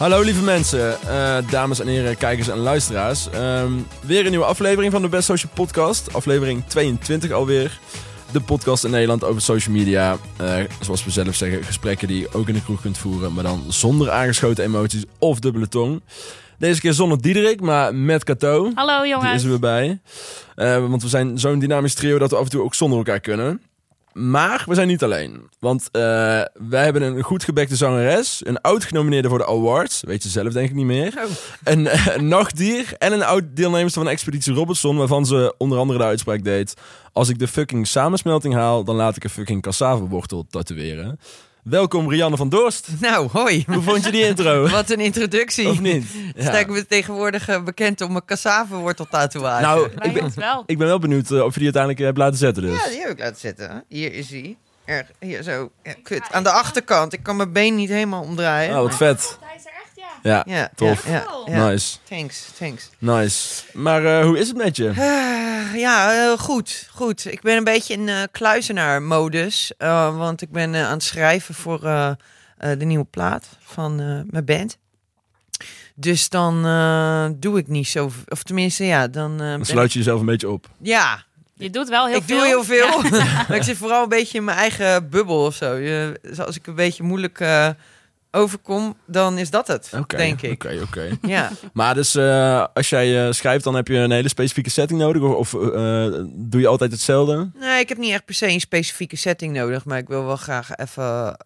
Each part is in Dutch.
Hallo lieve mensen, eh, dames en heren, kijkers en luisteraars. Ehm, weer een nieuwe aflevering van de Best Social Podcast. Aflevering 22 alweer. De podcast in Nederland over social media. Eh, zoals we zelf zeggen, gesprekken die je ook in de kroeg kunt voeren. Maar dan zonder aangeschoten emoties of dubbele tong. Deze keer zonder Diederik, maar met Kato. Hallo Die jongens. is er weer bij. Eh, want we zijn zo'n dynamisch trio dat we af en toe ook zonder elkaar kunnen. Maar we zijn niet alleen. Want eh, wij hebben een goed gebekte zangeres. Een oud genomineerde voor de awards. Weet je zelf denk ik niet meer. Een, eh, een nachtdier. En een oud deelnemster van Expeditie Robinson. Waarvan ze onder andere de uitspraak deed. Als ik de fucking samensmelting haal, dan laat ik een fucking cassave-wortel tatoeëren. Welkom Rianne van Dorst. Nou, hoi. Hoe vond je die intro? Wat een introductie. Of niet? Sta ik me tegenwoordig eh, bekend om mijn cassave tatoeage. Nou, ik ben, wel. ik ben wel benieuwd eh, of je die uiteindelijk hebt laten zetten dus. Ja, die heb ik laten zetten. Hier is hij. Erg, hier zo. Ja, kut. Aan de achterkant. Ik kan mijn been niet helemaal omdraaien. Oh, wat vet. Hij is er echt, ja. Ja, tof. Ja, ja, ja. Nice. Thanks, thanks. Nice. Maar eh, hoe is het met je? Eh, ja, eh, goed, goed. Ik ben een beetje in eh kluizenaar-modus. eh, want ik ben aan het schrijven voor eh, eh, de nieuwe plaat van eh, mijn band. Dus dan eh, doe ik niet zo... Of tenminste, ja, dan... eh, Dan sluit je jezelf een beetje op. ik- Ja, Je doet wel heel ik veel. doe heel veel. Ja. maar ik zit vooral een beetje in mijn eigen bubbel of zo. Je, als ik een beetje moeilijk eh, overkom, dan is dat het, denk ik. Oké, oké. Ja. Maar dus eh, als jij eh, schrijft, dan heb je een hele specifieke setting nodig? Of, of eh, doe je altijd hetzelfde? Nee, ik heb niet echt per se een specifieke setting nodig, maar ik wil wel graag even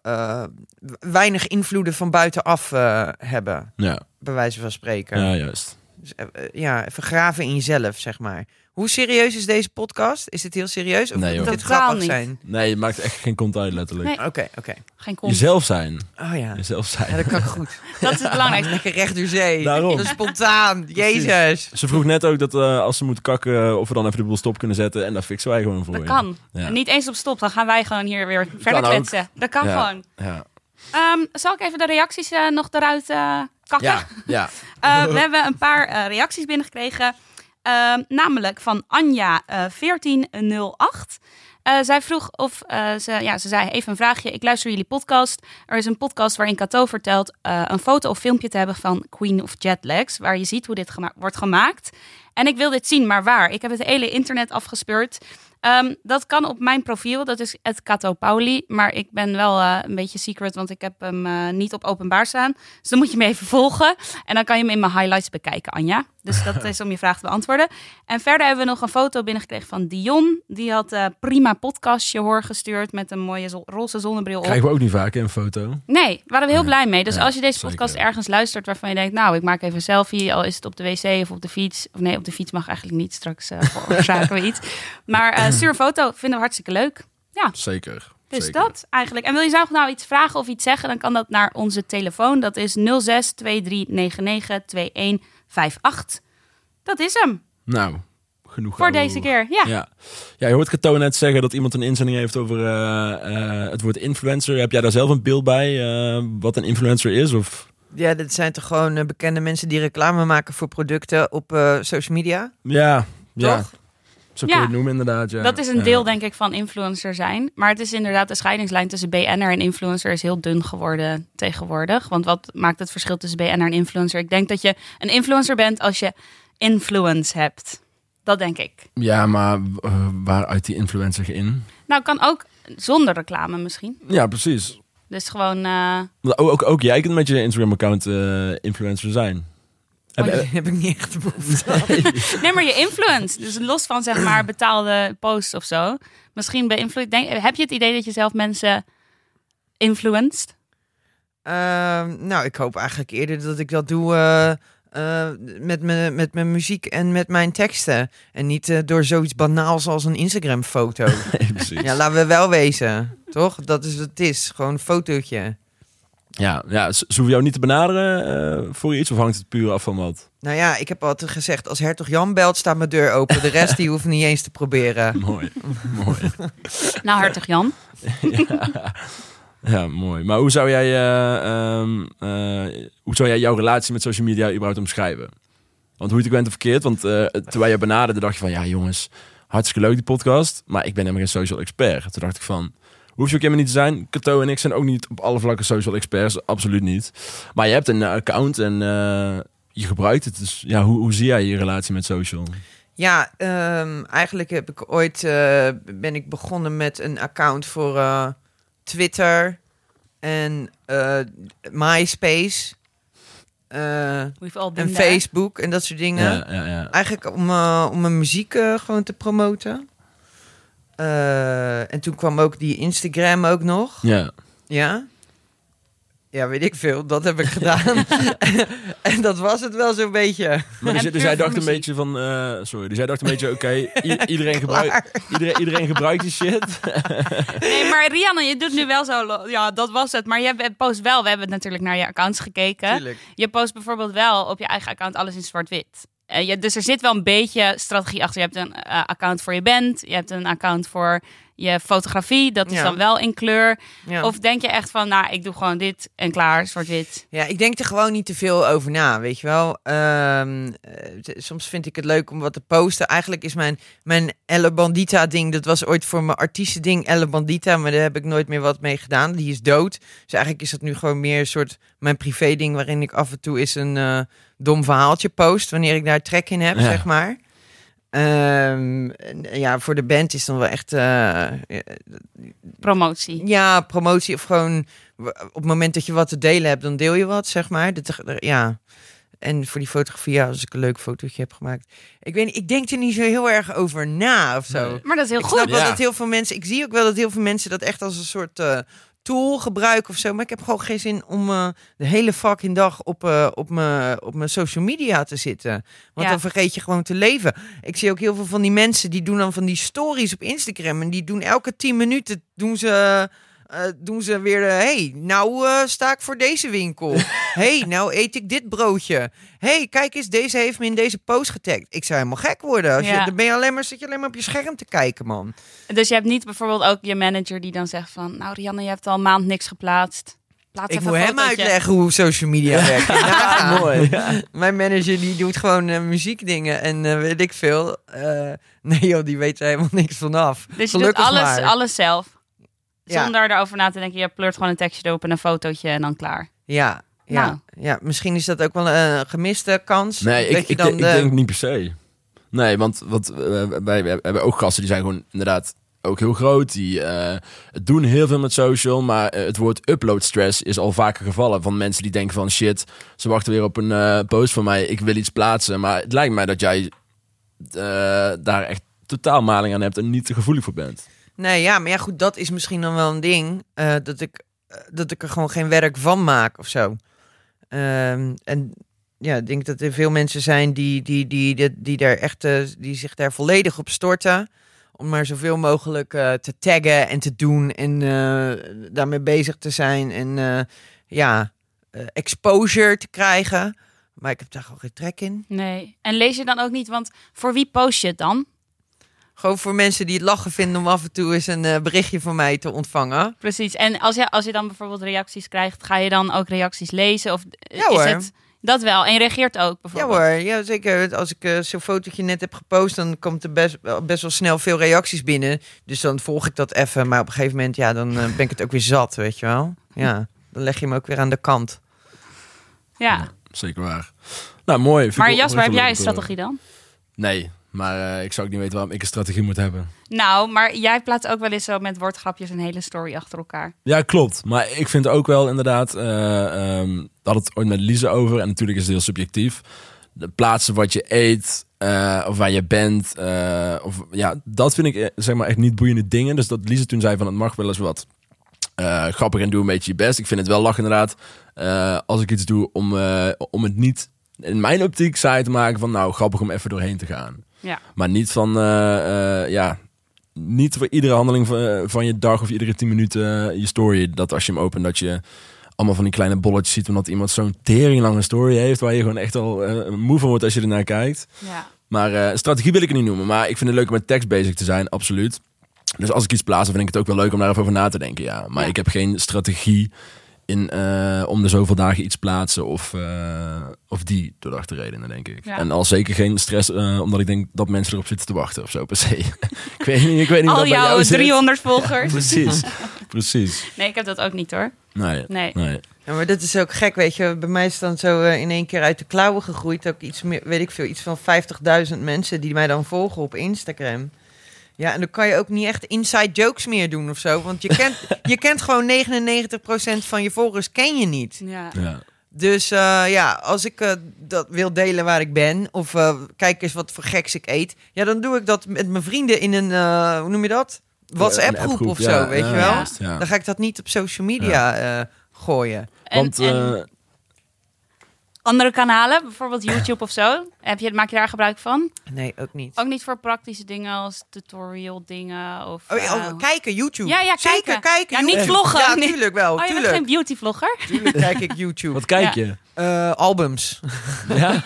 weinig invloeden van buitenaf hebben, Ja, bij wijze van spreken. ja juist. Dus, eh, eh, ja, even graven in jezelf, zeg maar. Hoe serieus is deze podcast? Is dit heel serieus of Nee, moet dit grappig niet. zijn? Nee, je maakt echt geen kont uit, letterlijk. Nee. Oké, oké. Geen kont. Jezelf zijn. Oh ja. Jezelf Ja, zijn. dat kan goed. Dat is het belangrijkste. Lekker recht door zee. Daarom. Dat is spontaan. Jezus. Ze vroeg net ook dat eh, als ze moet kakken, of we dan even de boel stop kunnen zetten. En dat fixen wij gewoon voor Dat je. kan. Ja. Niet eens op stop. Dan gaan wij gewoon hier weer verder Kan kletsen. Dat kan Ja. gewoon. Ja. Ehm, zal ik even de reacties nog eruit eh, kakken? Ja, ja. Eh, we hebben een paar eh, reacties binnengekregen. Ehm, namelijk van Anja eh 1408. Eh, zij vroeg of ze, ja, ze zei even een vraagje. Ik luister jullie podcast. Er is een podcast waarin Cato vertelt een foto of filmpje te hebben van Queen of Jetlags, waar je ziet hoe dit gema- wordt gemaakt. En ik wil dit zien, maar waar? Ik heb het hele internet afgespeurd. Ehm, dat kan op mijn profiel, dat is het Cato Pauli. Maar ik ben wel eh, een beetje secret, want ik heb hem eh, niet op openbaar staan. Dus dan moet je me even volgen. En dan kan je hem in mijn highlights bekijken, Anja. Dus dat is om je vraag te beantwoorden. En verder hebben we nog een foto binnengekregen van Dion. Die had eh prima podcastje hoor gestuurd met een mooie roze zonnebril op. Krijgen we ook niet vaak een foto. Nee, waren we heel Ja. blij mee. Dus Ja, als je deze zeker. podcast ergens luistert waarvan je denkt, nou, ik maak even een selfie, al is het op de wc of op de fiets. Of nee, op de fiets mag eigenlijk niet. Straks veroorzaken we iets. Maar eh, stuur een foto, vinden we hartstikke leuk. Zeker. Dus Zeker. dat eigenlijk. En wil je zelf nou iets vragen of iets zeggen, dan kan dat naar onze telefoon. Dat is 06 2399 2158. Dat is hem Nou, genoeg voor deze keer. Ja. Ja. ja, je hoort Kato net zeggen dat iemand een inzending heeft over eh, eh, het woord influencer. Heb jij daar zelf een beeld bij eh, wat een influencer is? Of... Ja, dit zijn toch gewoon bekende mensen die reclame maken voor producten op eh, social media? Ja, ja. Zo kun je Ja. het noemen inderdaad. Ja. Dat is een deel, denk ik, van influencer zijn. Maar het is inderdaad de scheidingslijn tussen BN'er en influencer is heel dun geworden tegenwoordig. Want wat maakt het verschil tussen BN'er en influencer? Ik denk dat je een influencer bent als je influence hebt. Dat denk ik. Ja, maar eh, waar uit die influencer in? Nou, kan ook zonder reclame misschien. Ja, precies. Dus gewoon... eh, Ook, ook, ook jij kunt met je Instagram-account eh, influencer zijn. Heb, Oh, heb ik niet echt de behoefte. Nee, maar je influence. Dus los van zeg maar betaalde posts of zo. Misschien beïnvloed. Denk, heb je het idee dat je zelf mensen influenced? Ehm, nou, ik hoop eigenlijk eerder dat ik dat doe eh, eh, met, mijn, met mijn muziek en met mijn teksten. En niet eh, door zoiets banaals als een Instagram-foto. ja, laten we wel wezen. Toch? Dat is wat het is. Gewoon een fotootje. Ja, ja, ze hoeven jou niet te benaderen eh, voor iets of hangt het puur af van wat? Nou ja, ik heb altijd gezegd, als hertog Jan belt, staat mijn deur open. De rest die hoeft niet eens te proberen. Mooi, mooi. Nou, hartig Jan. Ja, mooi. Maar hoe zou jij, eh, ehm, eh, hoe zou jij jouw relatie met social media überhaupt omschrijven? Want hoe je het bent of verkeerd, want eh toen wij je benaderden, dacht je van, ja jongens, hartstikke leuk die podcast, maar ik ben helemaal geen social expert. Toen dacht ik van, Hoef je ook helemaal niet te zijn. Kato en ik zijn ook niet op alle vlakken social experts. Absoluut niet. Maar je hebt een eh, account en eh, je gebruikt het. Dus ja, hoe, hoe zie jij je relatie met social? Ja, ehm, eigenlijk heb ik ooit eh, ben ik begonnen met een account voor eh, Twitter en eh, MySpace eh, en. Facebook en dat soort dingen. Ja, ja, ja. Eigenlijk om, om mijn muziek gewoon te promoten. Eh, en toen kwam ook die Instagram ook nog. ja. Ja. Ja, weet ik veel. Dat heb ik gedaan. en dat was het wel zo'n beetje. Maar dus, dus voor dacht een beetje van... eh, sorry, dus jij dacht een beetje, oké, iedereen, gebruikt, iedereen, iedereen gebruikt die shit. Nee, maar Rianne, je doet nu wel zo... Ja, dat was het. Maar je hebt- post wel... We hebben natuurlijk naar je accounts gekeken. Tuurlijk. Je post bijvoorbeeld wel op je eigen account alles in zwart-wit. Eh, je, dus er zit wel een beetje strategie achter. Je hebt een eh, account voor je band. Je hebt een account voor je fotografie. Dat is Ja. dan wel in kleur. Ja. Of denk je echt van, nou, ik doe gewoon dit en klaar, zwart-wit. Ja, ik denk er gewoon niet te veel over na, weet je wel. Ehm, eh, soms vind ik het leuk om wat te posten. Eigenlijk is mijn, mijn Elle Bandita ding, dat was ooit voor mijn artiestending Elle Bandita, maar daar heb ik nooit meer wat mee gedaan. Die is dood. Dus eigenlijk is dat nu gewoon meer een soort mijn privé ding, waarin ik af en toe eens een dom verhaaltje post, wanneer ik daar trek in heb, Ja. zeg maar. Ehm, ja, voor de band is dan wel echt eh, Promotie. ja, promotie of gewoon op het moment dat je wat te delen hebt, dan deel je wat, zeg maar. Dat, ja. En voor die fotografie, ja, als ik een leuk fotootje heb gemaakt. Ik weet niet, ik denk er niet zo heel erg over na of zo. Nee. Maar dat is heel Ik goed. snap wel dat heel veel mensen, ik zie ook wel dat heel veel mensen dat echt als een soort eh, tool gebruiken of zo. Maar ik heb gewoon geen zin om eh, de hele fucking dag op, eh, op, mijn, op mijn social media te zitten. Want Ja. dan vergeet je gewoon te leven. Ik zie ook heel veel van die mensen die doen dan van die stories op Instagram. En die doen elke 10 minuten doen ze. Eh, doen ze weer, eh, hey, nou eh, sta ik voor deze winkel. hey, nou eet ik dit broodje. hey, kijk eens, deze heeft me in deze post getagd. Ik zou helemaal gek worden. Als Ja. je, dan ben je alleen maar, zit je alleen maar op je scherm te kijken, man. Dus je hebt niet bijvoorbeeld ook je manager die dan zegt van... Nou, Rianne, je hebt al een maand niks geplaatst. Plaats Ik even moet hem uitleggen hoe social media werkt. Je nagaan. Mooi. Ja. Mijn manager die doet gewoon muziekdingen en weet ik veel. Nee joh, die weet er helemaal niks vanaf. Dus je Gelukkig doet alles, maar. alles zelf. Ja. Zonder erover na te denken. Je pleurt gewoon een tekstje erop en een fotootje en dan klaar. Ja, ja, Nou. ja, misschien is dat ook wel een gemiste kans. Nee, dat ik, je ik, dan denk- de- ik denk niet per se. Nee, want wat, eh, wij, wij hebben ook gasten die zijn gewoon inderdaad ook heel groot. Die eh, doen heel veel met social, maar eh, het woord upload stress is al vaker gevallen. Van mensen die denken van shit, ze wachten weer op een eh, post van mij. Ik wil iets plaatsen, maar het lijkt mij dat jij eh, daar echt totaal maling aan hebt en niet te gevoelig voor bent. Nee, ja, maar ja, goed, dat is misschien dan wel een ding. eh, dat, ik, eh, dat ik er gewoon geen werk van maak of zo. Ehm, en ja, ik denk dat er veel mensen zijn die, die, die, die, die, daar echt, eh, die zich daar volledig op storten. Om maar zoveel mogelijk te taggen en te doen en daarmee bezig te zijn. En ja, exposure te krijgen. Maar ik heb daar gewoon geen trek in. Nee. En lees je dan ook niet, want voor wie post je het dan? Gewoon voor mensen die het lachen vinden om af en toe eens een eh, berichtje van mij te ontvangen. Precies. En als je, als je dan bijvoorbeeld reacties krijgt, ga je dan ook reacties lezen? Of eh, Ja, is hoor. het dat wel? En je reageert ook Ja bijvoorbeeld? hoor, ja, zeker. Als ik eh, zo'n fotootje net heb gepost, dan komt er best, wel- best wel snel veel reacties binnen. Dus dan volg ik dat even. Maar op een gegeven moment, ja, dan ben ik het ook weer zat, weet je wel. Ja, dan leg je hem ook weer aan de kant. Ja. Zeker waar. Nou, mooi. Vind Maar wel- Jasper, heb jij een strategie dan? Nee, maar eh, ik zou ook niet weten waarom ik een strategie moet hebben. Nou, maar jij plaatst ook wel eens zo met woordgrapjes een hele story achter elkaar. Ja, klopt. Maar ik vind ook wel inderdaad, we hadden het ooit met Lise over. En natuurlijk is het heel subjectief. De plaatsen wat je eet, eh, of waar je bent. of, ja, dat vind ik zeg maar echt niet boeiende dingen. Dus dat Lise toen zei van het mag wel eens wat grappig en doe een beetje je best. Ik vind het wel lach inderdaad. als ik iets doe om, om het niet in mijn optiek saai te maken van nou grappig om even doorheen te gaan. Ja. Maar niet van, eh, eh, ja, niet voor iedere handeling van, eh, van je dag of iedere tien minuten je story. Dat als je hem opent, dat je allemaal van die kleine bolletjes ziet. Omdat iemand zo'n teringlange story heeft, waar je gewoon echt al eh, moe van wordt als je ernaar kijkt. Ja. Maar strategie wil ik het niet noemen. Maar ik vind het leuk om met tekst bezig te zijn, absoluut. Dus als ik iets plaats, dan vind ik het ook wel leuk om daar even over na te denken. Ja. Maar Ja. ik heb geen strategie in eh, om de zoveel dagen iets plaatsen of, eh, of die door de achterredenen, denk ik. Ja. En al zeker geen stress, eh, omdat ik denk dat mensen erop zitten te wachten of zo per se. ik weet niet, ik weet niet Al jou jouw zit. 300 volgers. Precies, precies. Nee, ik heb dat ook niet hoor. Nee, Nee. nee. Ja, maar dat is ook gek, weet je. Bij mij is het dan zo in één keer uit de klauwen gegroeid. Ook iets meer, weet ik veel, iets van 50.000 mensen die mij dan volgen op Instagram. Ja, en dan kan je ook niet echt inside jokes meer doen of zo. Want je kent, je kent gewoon 99% van je volgers ken je niet. Ja. Ja. Dus eh, ja, als ik eh, dat wil delen waar ik ben, of eh, kijk eens wat voor geks ik eet, ja, dan doe ik dat met mijn vrienden in een, eh, hoe noem je dat? WhatsApp groep appgroep, of ja, zo, weet ja, je wel? Dan ga ik dat niet op social media eh, gooien. En, Want en eh, andere kanalen, bijvoorbeeld YouTube of zo, heb je, maak je daar gebruik van? Nee, ook niet. Ook niet voor praktische dingen als tutorial dingen of... Oh, ja, eh, oh, kijken, YouTube. Ja, ja, Zeker, kijken. kijken. Ja, niet vloggen. Ja, Nee. tuurlijk wel. Oh, je bent geen beautyvlogger? tuurlijk kijk ik YouTube. wat kijk Ja. je? Eh, albums. Ja?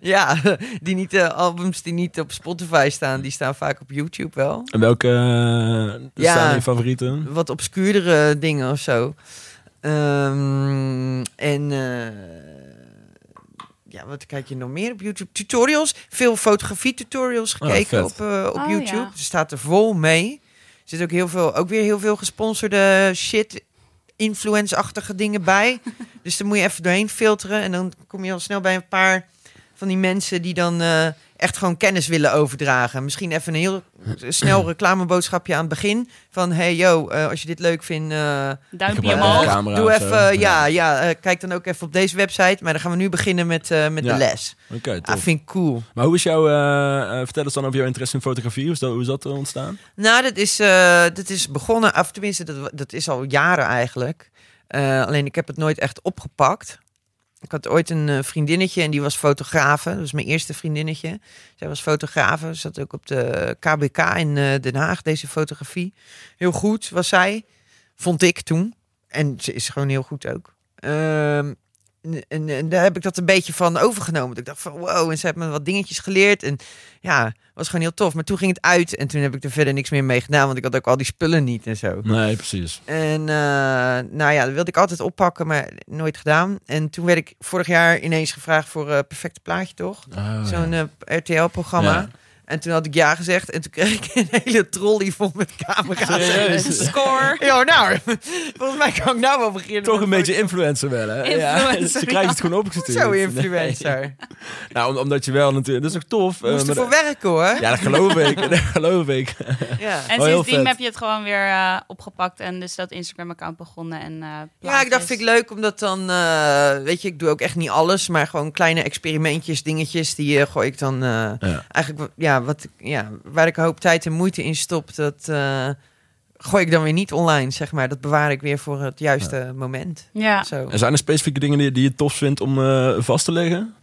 ja, die niet, eh, albums die niet op Spotify staan, die staan vaak op YouTube wel. En welke Ja. zijn je favorieten? Wat obscuurdere dingen of zo. Ehm, en ja, wat kijk je nog meer op YouTube? Tutorials. Veel fotografie tutorials gekeken Oh, vet. op, eh, op Oh, YouTube. ja. Ze staat er vol mee. Er zit ook heel veel, ook weer heel veel gesponsorde shit, influence-achtige dingen bij. dus dan moet je even doorheen filteren en dan kom je al snel bij een paar van die mensen die dan eh, echt gewoon kennis willen overdragen. Misschien even een heel snel reclameboodschapje aan het begin van hey yo, eh, als je dit leuk vindt. eh, Duimpje omhoog. Doe even, ja, ja eh, kijk dan ook even op deze website. Maar dan gaan we nu beginnen met, eh, met Ja. de les. Oké, Ah, tof. vind ik cool. Maar hoe is jouw, vertel eens dan over jouw interesse in fotografie. Hoe is dat, hoe is dat ontstaan? Nou, dat is, eh, dat is begonnen, of tenminste, dat, dat is al jaren eigenlijk. Eh, alleen ik heb het nooit echt opgepakt. Ik had ooit een eh, vriendinnetje en die was fotografe. Dat was mijn eerste vriendinnetje. Zij was fotografe. Zat ook op de KBK in eh, Den Haag, deze fotografie. Heel goed was zij, vond ik toen. En ze is gewoon heel goed ook. Ehm, en, en, daar heb ik dat een beetje van overgenomen. Ik dacht van wow, en ze heeft me wat dingetjes geleerd. En ja, was gewoon heel tof. Maar toen ging het uit en toen heb ik er verder niks meer mee gedaan. Want ik had ook al die spullen niet en zo. Nee, precies. En eh, nou ja, dat wilde ik altijd oppakken, maar nooit gedaan. En toen werd ik vorig jaar ineens gevraagd voor eh Perfecte Plaatje, toch? Oh, Zo'n eh, RTL-programma. Ja. En toen had ik ja gezegd. En toen kreeg ik een hele trolley vol met camera's. Serieus? Score. Ja, nou, volgens mij kan ik nou wel beginnen. Toch een beetje influencer wel, hè? Ja, ze krijgen ja. het gewoon opgestuurd. Zo influencer. Nee. Nou, om- omdat je wel natuurlijk... Dat is ook tof. eh, Moest maar ervoor dat- werken hoor. Ja, dat geloof ik. Dat geloof ik. Ja. En Oh, sindsdien heb je het gewoon weer eh, opgepakt en dus dat Instagram-account begonnen. En, eh, Ja, ik dacht, vind ik leuk, omdat dan, eh, weet je, ik doe ook echt niet alles, maar gewoon kleine experimentjes, dingetjes, die eh, gooi ik dan eh, Ja. eigenlijk, wa- ja, wat, ja, waar ik een hoop tijd en moeite in stop, dat eh, gooi ik dan weer niet online, zeg maar. Dat bewaar ik weer voor het juiste moment. Ja. Zo. En zijn er specifieke dingen die, die je tof vindt om eh, vast te leggen?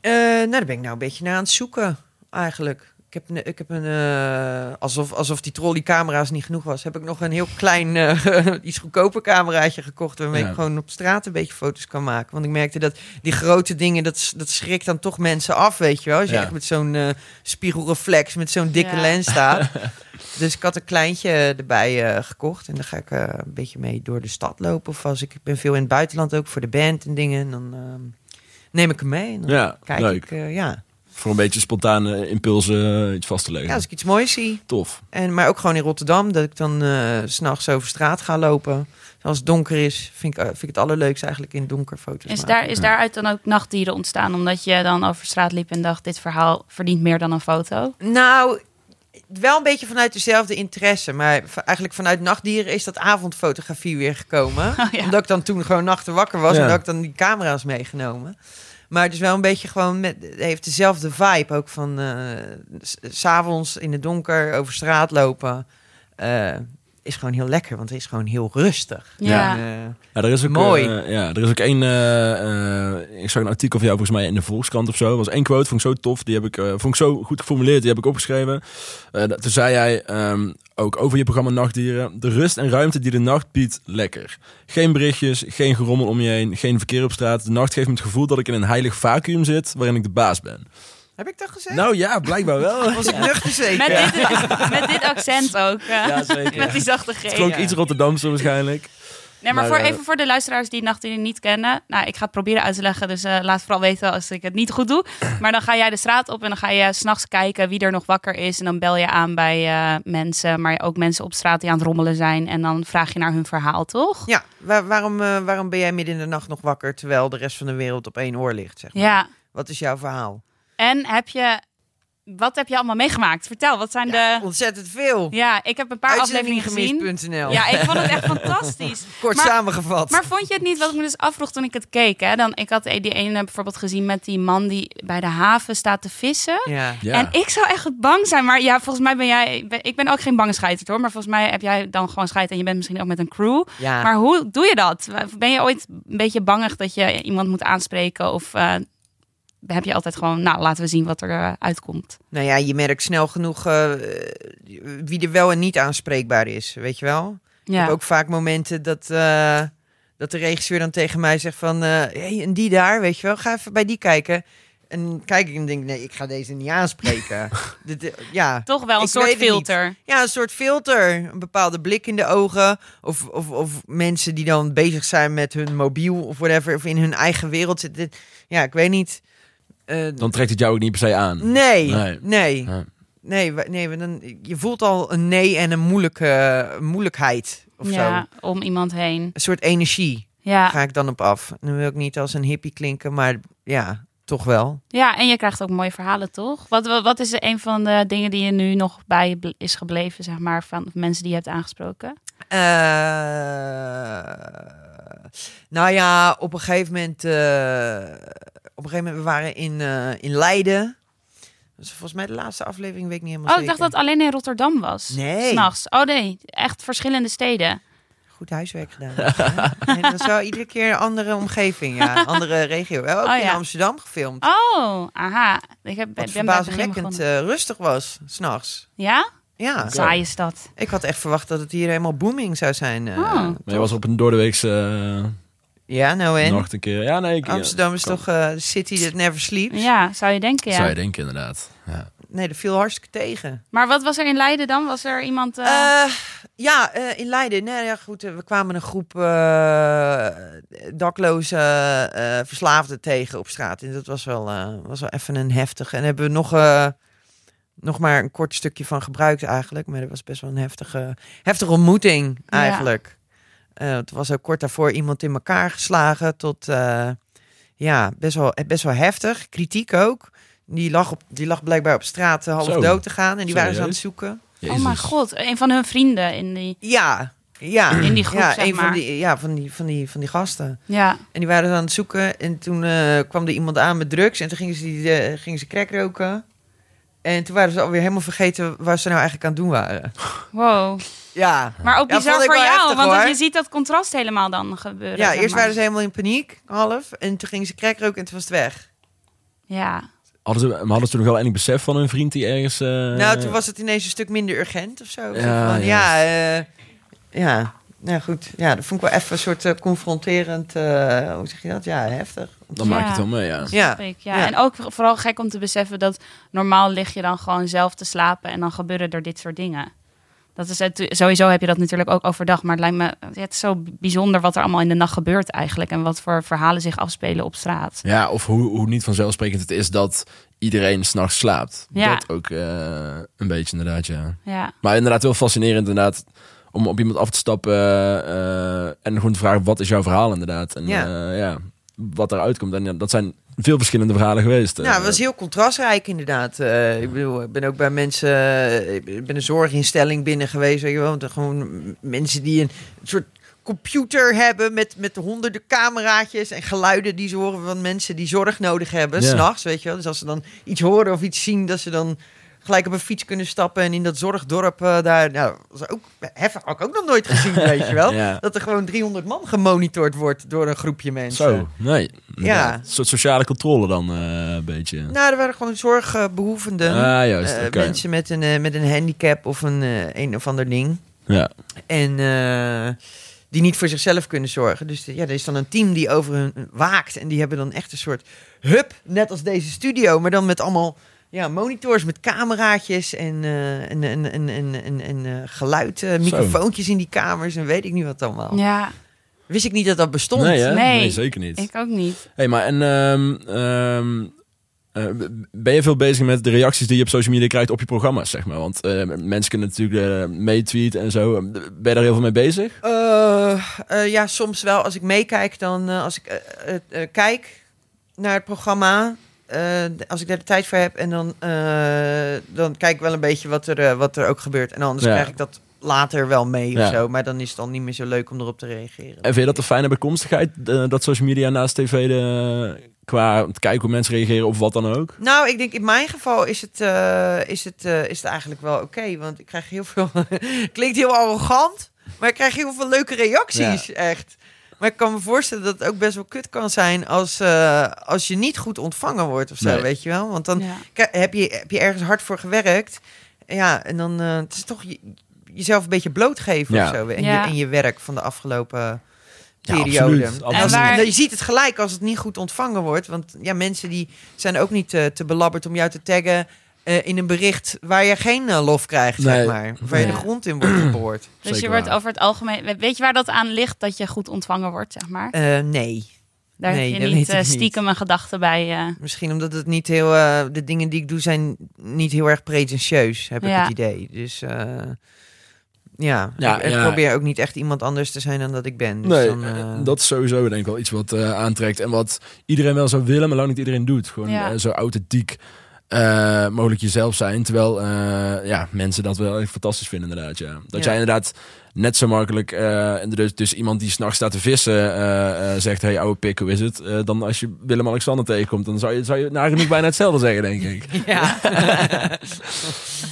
Eh, nou, daar ben ik nou een beetje naar aan het zoeken, eigenlijk. Ik heb, ne- ik heb een, eh, alsof, alsof die trolleycamera's niet genoeg was, heb ik nog een heel klein, eh, iets goedkoper cameraatje gekocht. Waarmee Ja. ik gewoon op straat een beetje foto's kan maken. Want ik merkte dat die grote dingen, dat, dat schrikt dan toch mensen af, weet je wel. Als je Ja. echt met zo'n eh, spiegelreflex, met zo'n dikke Ja. lens staat. dus ik had een kleintje erbij eh, gekocht. En dan ga ik eh, een beetje mee door de stad lopen. Of als ik, ik ben veel in het buitenland ook voor de band en dingen. En dan ehm, neem ik hem mee. En dan Ja, kijk leuk. ik, eh, ja. Voor een beetje spontane impulsen eh, iets vast te leggen. Ja, als ik iets moois zie. Tof. En, maar ook gewoon in Rotterdam, dat ik dan s s'nachts over straat ga lopen. Als het donker is, vind ik, eh, vind ik het allerleukste eigenlijk in donker foto's Is, maken. daar, is daaruit dan ook nachtdieren ontstaan? Omdat je dan over straat liep en dacht, dit verhaal verdient meer dan een foto? Nou, wel een beetje vanuit dezelfde interesse. Maar eigenlijk vanuit nachtdieren is dat avondfotografie weer gekomen. Oh, ja. Omdat ik dan toen gewoon nachten wakker was Ja. en dat ik dan die camera's meegenomen. Maar het is wel een beetje gewoon met, heeft dezelfde vibe ook van eh, s- s'avonds in het donker over straat lopen. eh, is gewoon heel lekker, want het is gewoon heel rustig. Ja. En, eh, Ja, er is ook, Mooi. eh, ja, er is ook één. eh, eh, ik zag een artikel van jou volgens mij in de Volkskrant of zo. Er was één quote, vond ik zo tof. Die heb ik, eh, vond ik zo goed geformuleerd. Die heb ik opgeschreven. Eh, dat- toen zei hij ehm, ook over je programma Nachtdieren. De rust en ruimte die de nacht biedt, lekker. Geen berichtjes, geen gerommel om je heen, geen verkeer op straat. De nacht geeft me het gevoel dat ik in een heilig vacuüm zit waarin ik de baas ben. Heb ik dat gezegd? Nou ja, blijkbaar wel. was ik nuchter zeker? Met, dit, met dit accent ook. Ja, zeker. Met die zachte G. Het klonk Ja. iets Rotterdamse waarschijnlijk. Nee, maar, Maar, voor, eh, even voor de luisteraars die Nachtdienst niet kennen. Nou, ik ga het proberen uit te leggen, dus eh, laat vooral weten als ik het niet goed doe. Maar dan ga jij de straat op en dan ga je s'nachts kijken wie er nog wakker is. En dan bel je aan bij eh, mensen, maar ook mensen op straat die aan het rommelen zijn. En dan vraag je naar hun verhaal, toch? Ja, waar- waarom, eh, waarom ben jij midden in de nacht nog wakker terwijl de rest van de wereld op één oor ligt? Zeg maar? Ja. Wat is jouw verhaal? En heb je, wat heb je allemaal meegemaakt? Vertel, wat zijn de... Ontzettend veel. Ja, ik heb een paar afleveringen gezien. Ja, ik vond het echt fantastisch. Kort Maar- samengevat. Maar vond je het niet, wat ik me dus afvroeg toen ik het keek, hè? Dan, ik had die ene bijvoorbeeld gezien met die man die bij de haven staat te vissen. ja. Ja. En ik zou echt bang zijn. Maar ja, volgens mij ben jij... ik ben- ook geen bange scheiter hoor. Maar volgens mij heb jij dan gewoon scheid en je bent misschien ook met een crew. ja. Maar hoe doe je dat? Ben je ooit een beetje bangig dat je iemand moet aanspreken? Of eh, heb je altijd gewoon, nou, laten we zien wat er eh, uitkomt? Nou ja, je merkt snel genoeg eh, wie er wel en niet aanspreekbaar is, weet je wel? Ik Ja. heb ook vaak momenten dat, eh, dat de regisseur dan tegen mij zegt van... hey, en die daar, weet je wel, ga even bij die kijken. En kijk ik en denk, nee, ik ga deze niet aanspreken. Eh, ja. Toch wel een Ik soort filter. ja, een soort filter. Een bepaalde blik in de ogen. Of, of, of mensen die dan bezig zijn met hun mobiel of whatever. Of in hun eigen wereld zitten. Ja, ik weet niet. Eh, Dan trekt het jou ook niet per se aan. nee, Nee. nee. Ja. Nee, dan, je voelt al een nee en een moeilijke, moeilijkheid of zo. Ja, om iemand heen. Een soort energie Ja. ga ik dan op af. Dan wil ik niet als een hippie klinken, maar ja, toch wel. ja, en je krijgt ook mooie verhalen, toch? Wat, wat, wat is er een van de dingen die je nu nog bij je is gebleven, zeg maar, van mensen die je hebt aangesproken? Eh, nou ja, op een gegeven moment, eh, op een gegeven moment, we waren in, eh, in Leiden. Dat is volgens mij de laatste aflevering, weet ik niet helemaal Oh, ik dacht dat het alleen in Rotterdam was. Nee. S'nachts. Oh nee, echt verschillende steden. Goed huiswerk gedaan. Nee, dat was wel iedere keer een andere omgeving, ja, andere regio. We hebben ook Oh, in ja. Amsterdam gefilmd. Oh, aha. Ik heb, Wat ben verbazingwekkend eh, rustig was, s'nachts. Ja? Ja, Saaie stad. ik had echt verwacht dat het hier helemaal booming zou zijn. eh, Oh. Maar je was op een doordeweekse uh, Ja, nou en? een keer. Ja, nee. Ik, Amsterdam is toch eh, de city that never sleeps? Ja, zou je denken, ja. Zou je denken, inderdaad. Ja. Nee, dat viel hartstikke tegen. Maar wat was er in Leiden dan? Was er iemand... eh, Eh, ja, eh, in Leiden. Nee, ja, goed, we kwamen een groep eh, dakloze eh, verslaafden tegen op straat. En dat was wel, eh, was wel even een heftig. En hebben we nog, eh, nog maar een kort stukje van gebruikt eigenlijk. Maar dat was best wel een heftige, heftige ontmoeting Ja. Eh, het was ook kort daarvoor iemand in elkaar geslagen tot... eh, ja, best wel, best wel heftig. Kritiek ook. Die lag, op, die lag blijkbaar op straat eh, half Zo. dood te gaan. En die waren ze aan het zoeken. oh mijn god, een van hun vrienden in die... Ja, ja. In die groep, ja, zeg een maar. Van die, ja, van die, van, die, van die gasten. Ja. En die waren ze aan het zoeken. En toen eh, kwam er iemand aan met drugs. En toen gingen ze, die, eh, gingen ze crack roken. En toen waren ze alweer helemaal vergeten waar ze nou eigenlijk aan het doen waren. Wow. Ja. Maar ook Ja, bizar voor jou, heftig, want hoor. je ziet dat contrast helemaal dan gebeuren. Ja, eerst maar. waren ze helemaal in paniek, half. En toen gingen ze crack roken en toen was het weg. Ja. Hadden ze, maar hadden ze toen nog wel enig besef van hun vriend die ergens... eh, nou, toen was het ineens een stuk minder urgent of zo. Ja, van, ja. ja, eh, ja. Nou goed, ja, dat vond ik wel even een soort eh, confronterend, eh, hoe zeg je dat? Ja, heftig. Dan maak je Ja. het wel mee, ja. Ja, ik, ja. ja. En ook vooral gek om te beseffen dat normaal lig je dan gewoon zelf te slapen en dan gebeuren er dit soort dingen. Dat is het, sowieso heb je dat natuurlijk ook overdag, maar het lijkt me het is zo bijzonder wat er allemaal in de nacht gebeurt eigenlijk en wat voor verhalen zich afspelen op straat. Ja, of hoe, hoe niet vanzelfsprekend het is dat iedereen s'nachts slaapt. Ja. Dat ook eh, een beetje inderdaad, ja. Ja, Maar inderdaad wel fascinerend inderdaad om op iemand af te stappen eh, en gewoon te vragen wat is jouw verhaal inderdaad. En Ja. ja, ja wat eruit komt. En ja, dat zijn veel verschillende verhalen geweest. Nou, het was heel contrastrijk inderdaad. Eh, ik bedoel, ik ben ook bij mensen, eh, ik ben een zorginstelling binnen geweest, weet je wel. Er Gewoon mensen die een soort computer hebben met, met honderden cameraatjes en geluiden die ze horen van mensen die zorg nodig hebben, Ja. s'nachts, weet je wel. Dus als ze dan iets horen of iets zien, dat ze dan gelijk op een fiets kunnen stappen en in dat zorgdorp eh, daar, nou, ook, had ik ook nog nooit gezien, weet je wel. Ja. Dat er gewoon 300 man gemonitord wordt door een groepje mensen. Zo, nee. Ja. Een soort sociale controle dan eh, een beetje. Nou, er waren gewoon zorgbehoevenden. ah, juist. Eh. Mensen met een, met een handicap of een, een of ander ding. Ja. En die niet voor zichzelf kunnen zorgen. Dus ja, er is dan een team die over hun waakt. En die hebben dan echt een soort hub, net als deze studio. Maar dan met allemaal ja, monitors met cameraatjes en, eh, en, en, en, en, en, en eh, geluid, eh, microfoontjes in die kamers. En weet ik niet wat allemaal. ja. Wist ik niet dat dat bestond. Nee, zeker niet. Ik ook niet. hey, maar en ehm, ehm, eh, ben je veel bezig met de reacties die je op social media krijgt op je programma's, zeg maar? Want eh, mensen kunnen natuurlijk meetweeten en zo. Ben je daar heel veel mee bezig? Eh, eh, ja, soms wel. Als ik meekijk, dan eh, als ik kijk naar het programma, eh, als ik daar de tijd voor heb, en dan, eh, dan kijk ik wel een beetje wat er, eh, wat er ook gebeurt. En anders Ja. krijg ik dat later wel mee Ja. of zo. Maar dan is het dan niet meer zo leuk om erop te reageren. En vind je dat een fijne bijkomstigheid, eh, dat social media naast tv de, qua te kijken hoe mensen reageren of wat dan ook? Nou, ik denk in mijn geval is het, is het, is het eigenlijk wel oké. want ik krijg heel veel. Klinkt heel arrogant, maar ik krijg heel veel leuke reacties. Echt. Maar ik kan me voorstellen dat het ook best wel kut kan zijn als, eh, als je niet goed ontvangen wordt of zo, Nee. weet je wel? Want dan Ja. heb je, heb je ergens hard voor gewerkt. Ja, en dan eh, het is toch je, jezelf een beetje blootgeven Ja. of zo. En, Ja. je, en je werk van de afgelopen Ja, periode. absoluut. En En waar- je ziet het gelijk als het niet goed ontvangen wordt. Want ja, mensen die zijn ook niet eh, te belabberd om jou te taggen eh, in een bericht waar je geen eh, lof krijgt, Nee. zeg maar. Of waar je Ja. de grond in wordt geboord. Dus je wordt waar. over het algemeen... Weet je waar dat aan ligt dat je goed ontvangen wordt, zeg maar? Eh, nee. Daar Nee, heb je niet ik eh, niet. stiekem een gedachte bij. eh, Misschien omdat het niet heel... eh, de dingen die ik doe zijn niet heel erg pretentieus, heb ik het idee. Dus eh, ja, Ja, ik, ik ja. probeer ook niet echt iemand anders te zijn dan dat ik ben. Dus nee, dan, eh, dat is sowieso denk ik wel iets wat eh, aantrekt. En wat iedereen wel zou willen, maar lang niet iedereen doet. Gewoon Ja. zo authentiek eh, mogelijk jezelf zijn. Terwijl eh, ja, mensen dat wel echt fantastisch vinden inderdaad. Ja. Dat Ja. jij inderdaad net zo makkelijk... en dus, dus iemand die s'nachts staat te vissen zegt... Hey oude pik, hoe is het? Dan als je Willem-Alexander tegenkomt... dan zou je, zou je nagenoeg bijna hetzelfde zeggen, denk ik. ja.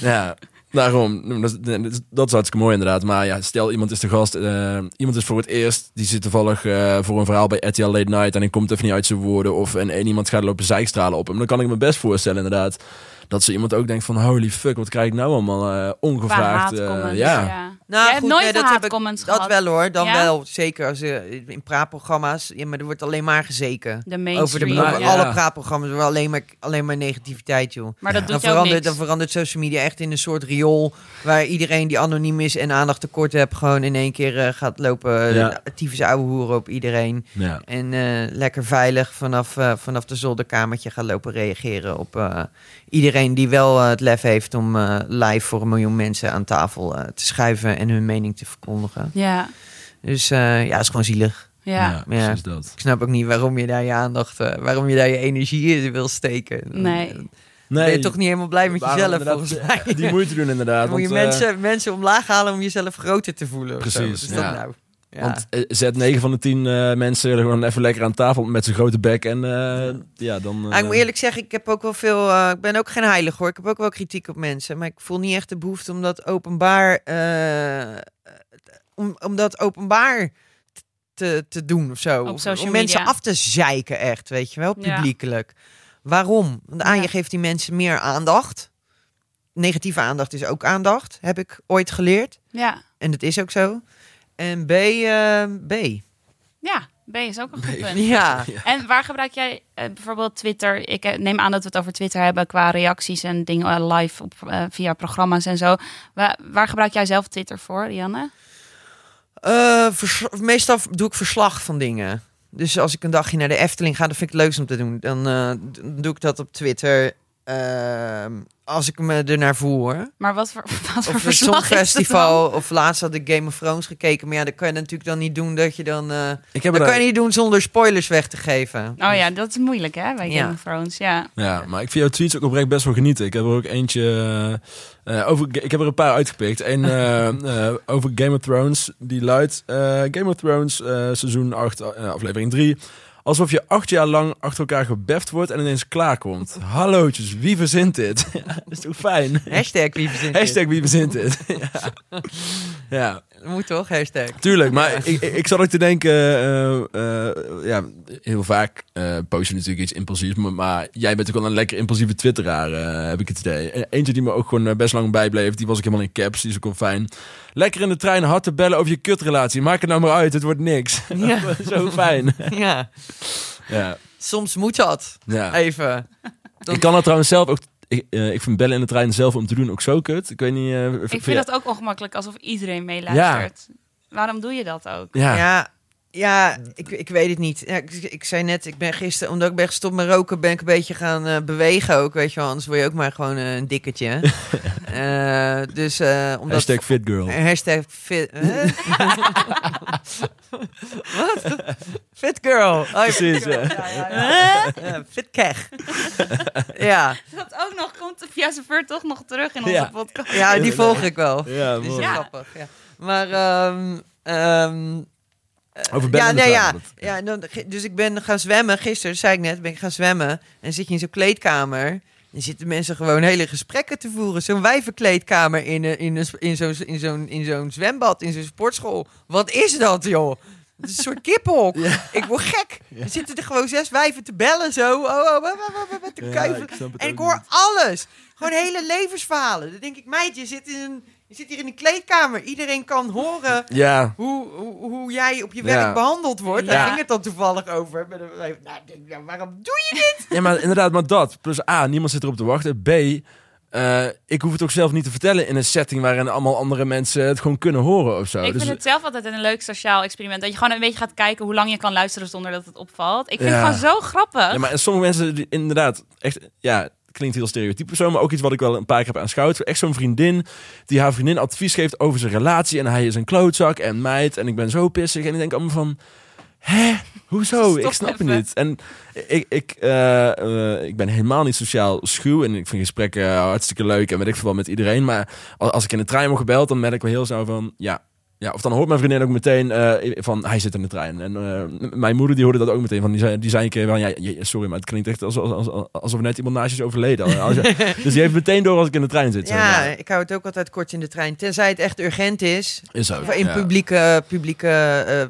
Ja, daarom. Dat, is- dat is hartstikke mooi inderdaad. Maar ja, stel iemand is de gast. eh, iemand is voor het eerst. Die zit toevallig eh, voor een verhaal bij RTL Late Night. En hij komt even niet uit zijn woorden. Of en, en iemand gaat lopen zijkstralen op hem. Dan kan ik me best voorstellen inderdaad. Dat zo iemand ook denkt van holy fuck. Wat krijg ik nou allemaal eh, ongevraagd. ja. ja. Nou, Jij hebt goed, nooit nee, dat heb ik- haatcomments Dat gehad. wel hoor, dan Ja? wel. Zeker als je in praatprogramma's. Ja, maar er wordt alleen maar gezeken. De Over, de, over ja. alle praatprogramma's. Er wordt alleen maar, alleen maar negativiteit, joh. Maar dat Dan doet verandert, niks. dan verandert social media echt in een soort riool. Waar iedereen die anoniem is en aandacht tekort hebt. gewoon in één keer eh, gaat lopen. Ja. Ja. Tyfus ouwe hoeren op iedereen. Ja. En eh, lekker veilig vanaf, eh, vanaf de zolderkamertje gaan lopen reageren op eh, iedereen die wel eh, het lef heeft om eh, live voor een miljoen mensen aan tafel eh, te schuiven en hun mening te verkondigen. Ja, Dus eh, ja, het is gewoon zielig. ja. precies dat. Ik snap ook niet waarom je daar je aandacht, eh, waarom je daar je energie in wil steken. Nee. Dan ben je toch niet helemaal blij met jezelf volgens mij. Die moeite doen inderdaad. Dan moet je want, eh, mensen, mensen omlaag halen om jezelf groter te voelen. of zo. Precies, Wat is dat ja. nou? Ja. Want eh, zet 9 van de 10 eh, mensen gewoon even lekker aan tafel met zijn grote bek. En eh, ja, dan... Nou, ik moet eh, eerlijk zeggen, ik heb ook wel veel. eh, ik ben ook geen heilig hoor. Ik heb ook wel kritiek op mensen. Maar ik voel niet echt de behoefte om dat openbaar. eh, om, om dat openbaar te, te doen of zo. Om mensen af te zeiken, echt. Weet je wel, Ja. publiekelijk. Waarom? Want A, Ja. je geeft die mensen meer aandacht. Negatieve aandacht is ook aandacht, heb ik ooit geleerd. Ja. En dat is ook zo. En B, eh, B. ja, B is ook een goed punt. Ja. En waar gebruik jij eh, bijvoorbeeld Twitter? Ik eh, neem aan dat we het over Twitter hebben qua reacties en dingen live op, via programma's en zo. Waar, waar gebruik jij zelf Twitter voor? Eh, vers- meestal doe ik verslag van dingen. Dus als ik een dagje naar de Efteling ga, dan vind ik het leukst om te doen. Dan eh, doe ik dat op Twitter. Ehm, als ik me ernaar voel hoor. Maar wat voor, wat voor Of het Songfestival. Of laatst had ik Game of Thrones gekeken. Maar ja, dat kan je natuurlijk dan niet doen dat je dan... eh ik heb dat kan je niet doen zonder spoilers weg te geven. Oh ja, dat is moeilijk hè, bij Ja. Game of Thrones. Ja. Ja, maar ik vind jouw tweets ook oprecht best wel genieten. Ik heb er ook eentje eh, eh, over. Ik heb er een paar uitgepikt. Eén eh, eh, over Game of Thrones. Die luidt: eh, Game of Thrones, eh, seizoen 8, eh, aflevering 3. Alsof je acht jaar lang achter elkaar gebeft wordt en ineens klaarkomt. Hallootjes, wie verzint dit? ja, dat is toch fijn? Hashtag wie verzint dit? Hashtag wie verzint dit? ja. Moet toch? Hashtag. tuurlijk. Maar ik, ik, ik zat ook te denken, eh, eh, ja, heel vaak eh post je natuurlijk iets impulsiefs. Maar, maar jij bent ook wel een lekker impulsieve twitteraar, heb ik het idee. En Eentje die me ook gewoon best lang bijbleef, die was ik helemaal in caps. Die is ook wel fijn. Lekker in de trein hard te bellen over je kutrelatie. Maak het nou maar uit, het wordt niks. Ja. Zo fijn. ja. ja, Soms moet dat. ja. Even. Ik kan het trouwens zelf ook... Ik, eh, ik vind bellen in de trein zelf om te doen ook zo kut. Ik weet niet... eh, Ik vind dat ook ongemakkelijk, alsof iedereen meeluistert. Waarom doe je dat ook? Ja. Ja, Ja, ik, ik weet het niet. Ja, ik, ik zei net, ik ben gisteren, omdat ik ben gestopt met roken, ben ik een beetje gaan eh, bewegen ook, weet je wel. Anders word je ook maar gewoon eh, een dikketje. Eh, dus eh omdat... Hashtag fit girl. Hashtag fit... huh? Wat? Fit girl. Oh, ja, Precies, fit girl. ja. Ja, ja, ja. Ja, fit keg. ja. Dat ook nog komt de chauffeur toch nog terug in onze Ja. podcast. ja, die volg ik wel. Ja, Die is mooi. grappig. Ja. Maar... ehm ehm, Over ja, en nee, ja. Ja en dan, dus ik ben gaan zwemmen. Gisteren, zei ik net, ben ik gaan zwemmen. En zit je in zo'n kleedkamer. Dan zitten mensen gewoon hele gesprekken te voeren. Zo'n wijvenkleedkamer in, in, een- in zo'n in zo'n in zo'n zwembad, in zo'n sportschool. Wat is dat, joh? Het is een soort kippenhok. Ik word gek. Er zitten er gewoon zes wijven te bellen zo. Oh, oh, oh, oh, oh, oh, te Ja, kuiven. ik snap het en ik hoor niet. alles. Gewoon hele levensverhalen. Dan denk ik, meid, je zit, in een, je zit hier in een kleedkamer. Iedereen kan horen Ja, hoe, hoe, hoe jij op je werk Ja. behandeld wordt. Daar Ja. ging het dan toevallig over. Met een- Nou, denk, nou, waarom doe je dit? ja, maar inderdaad, maar dat. Plus A, niemand zit erop te wachten. B, eh, ik hoef het ook zelf niet te vertellen in een setting waarin allemaal andere mensen het gewoon kunnen horen of zo. Ik Dus- vind het zelf altijd een leuk sociaal experiment. Dat je gewoon een beetje gaat kijken hoe lang je kan luisteren zonder dat het opvalt. Ik vind Ja. het gewoon zo grappig. Ja, maar en sommige mensen, die, inderdaad, echt, ja, klinkt heel stereotyp zo, maar ook iets wat ik wel een paar keer heb aanschouwd. Echt zo'n vriendin die haar vriendin advies geeft over zijn relatie en hij is een klootzak en meid en ik ben zo pissig en ik denk allemaal van, hè, hoezo? Stop ik snap even. het niet. En ik, ik, eh, eh, ik ben helemaal niet sociaal schuw en ik vind gesprekken hartstikke leuk en weet ik veel met iedereen, maar als, als ik in de trein word gebeld, dan merk ik wel heel snel van, ja. Ja, of dan hoort mijn vriendin ook meteen eh, van hij zit in de trein. En eh, mijn moeder die hoorde dat ook meteen. Van, die, zei, die zei een keer van ja, je- sorry, maar het klinkt echt alsof, alsof, alsof net iemand naast je is overleden. Dus die heeft meteen door als ik in de trein zit. zeg Ja, maar. ik hou het ook altijd kort in de trein. Tenzij het echt urgent is. is zo. Of in ja. publieke, publieke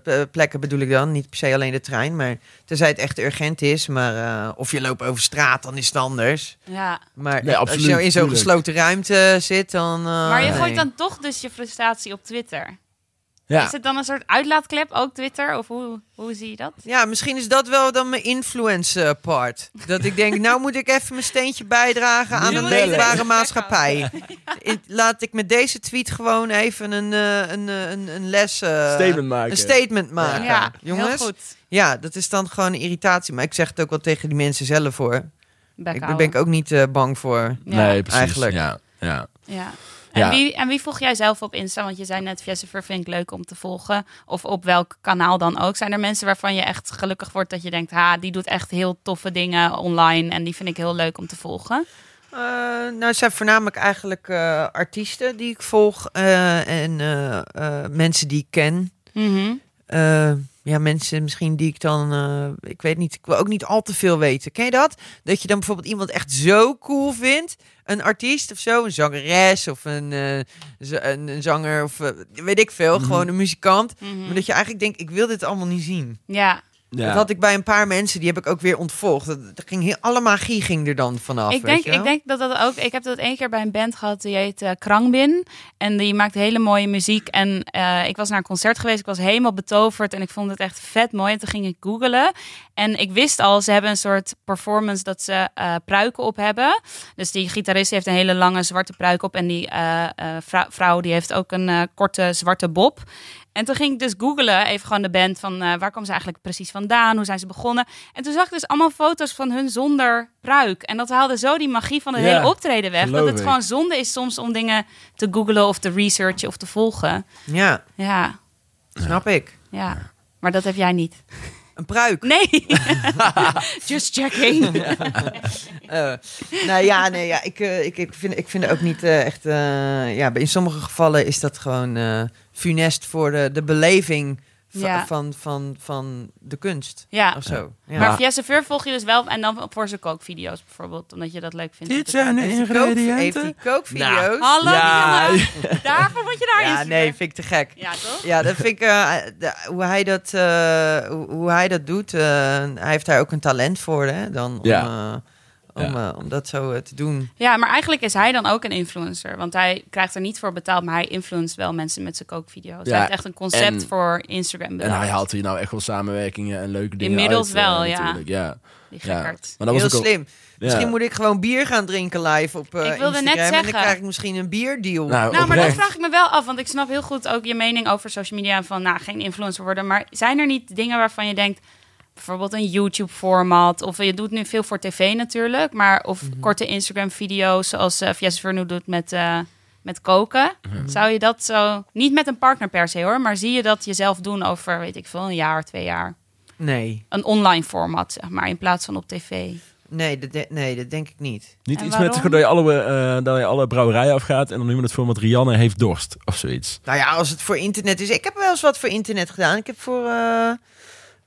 eh, plekken bedoel ik dan. Niet per se alleen de trein. Maar tenzij het echt urgent is. Maar eh, of je loopt over straat, dan is het anders. ja. Maar Nee, als je in zo'n gesloten ruimte zit, dan... eh, Maar je nee. gooit dan toch dus je frustratie op Twitter. Ja. Is het dan een soort uitlaatklep, ook Twitter? Of hoe, hoe zie je dat? Ja, misschien is dat wel dan mijn influence part. Dat ik denk, nou moet ik even mijn steentje bijdragen aan een leefbare maatschappij. Laat ik met deze tweet gewoon even een, eh, een, eh, een, een les... eh, Statement maken. Een statement maken. Ja, Jongens, heel goed. ja, dat is dan gewoon een irritatie. Maar ik zeg het ook wel tegen die mensen zelf hoor. Ik, daar houden. ben ik ook niet eh, bang voor. Ja. Nee, precies. Eigenlijk. Ja, ja. Ja. En, Ja. Wie, en wie volg jij zelf op Insta? Want je zei net, Jessifer vind ik leuk om te volgen. Of op welk kanaal dan ook. Zijn er mensen waarvan je echt gelukkig wordt dat je denkt... ha, die doet echt heel toffe dingen online... en die vind ik heel leuk om te volgen? Eh, nou, het zijn voornamelijk eigenlijk eh, artiesten die ik volg. eh, en mensen die ik ken. Mhm. Eh, ja, mensen misschien die ik dan, eh, ik weet niet, ik wil ook niet al te veel weten. Ken je dat? Dat je dan bijvoorbeeld iemand echt zo cool vindt, een artiest of zo, een zangeres of een, eh, een, een zanger of eh, weet ik veel, Mhm. gewoon een muzikant. Mhm. Maar dat je eigenlijk denkt, ik wil dit allemaal niet zien. Ja, ja. Dat had ik bij een paar mensen, die heb ik ook weer ontvolgd. Dat, dat ging heel, alle magie ging er dan vanaf. ik weet denk, je wel? ik denk dat dat ook. Ik heb dat één keer bij een band gehad die heet eh, Krangbin. En die maakt hele mooie muziek. En eh, ik was naar een concert geweest. Ik was helemaal betoverd. En ik vond het echt vet mooi. En toen ging ik googlen. En ik wist al, ze hebben een soort performance dat ze eh, pruiken op hebben. Dus die gitarist heeft een hele lange zwarte pruik op. En die eh, eh, vrou- vrouw die heeft ook een korte zwarte bob. En toen ging ik dus googlen, even gewoon de band van eh, waar kwam ze eigenlijk precies vandaan, hoe zijn ze begonnen. En toen zag ik dus allemaal foto's van hun zonder pruik. En dat haalde zo die magie van het Ja, hele optreden weg. Dat het ik. gewoon zonde is soms om dingen te googlen of te researchen of te volgen. Ja, Ja, snap ik. ja. Maar dat heb jij niet. Een pruik. Nee. Just checking. Eh, nou ja, nee, ja ik, eh, ik, ik, vind, ik vind het ook niet eh, echt. eh, ja, in sommige gevallen is dat gewoon funest voor de, de beleving Ja. van, van, van de kunst Ja. of zo. Ja. Maar via Seveur volg je dus wel en dan voor zijn kookvideo's bijvoorbeeld, omdat je dat leuk vindt. Dit zijn de heeft ingrediënten. die kookvideo's? Hallo, Ja. Daarvoor moet je daarin ja, nee, vind ik te gek. Ja, toch? Ja, dat vind ik, eh, de- hoe, hij dat, eh, hoe, hij dat doet. eh, hij heeft daar ook een talent voor, hè? Dan om, Ja. eh, om, Ja. eh, om dat zo eh, te doen. Ja, maar eigenlijk is hij dan ook een influencer. Want hij krijgt er niet voor betaald, maar hij influenced wel mensen met zijn kookvideo's. Ja, hij heeft echt een concept en- voor Instagram En bedacht. hij haalt hier nou echt wel samenwerkingen en leuke dingen Inmiddels uit, eh, wel, ja. natuurlijk. ja. Die gekkerd. maar dat was Heel ook al- slim. Misschien moet ik gewoon bier gaan drinken live op eh Ik wilde net Instagram. En dan zeggen. krijg ik misschien een bierdeal. Nou, Nou, maar dat vraag ik me wel af, want ik snap heel goed ook je mening over social media en van, nou, geen influencer worden. Maar zijn er niet dingen waarvan je denkt, bijvoorbeeld een YouTube-format, of je doet nu veel voor tv natuurlijk, maar of Mhm. korte Instagram-video's zoals uh, Fies Vernu doet met, eh, met koken. Zou je dat zo, niet met een partner per se hoor, maar zie je dat jezelf doen over, weet ik veel, een jaar, twee jaar? Nee, Een online format, zeg maar, in plaats van op tv. nee dat, de- nee, dat denk ik niet. Niet En iets met dat je, alle, eh, dat je alle brouwerijen afgaat en dan noemen we het format Rianne heeft dorst of zoiets. Nou ja, als het voor internet is. Ik heb wel eens wat voor internet gedaan. Ik heb voor, eh,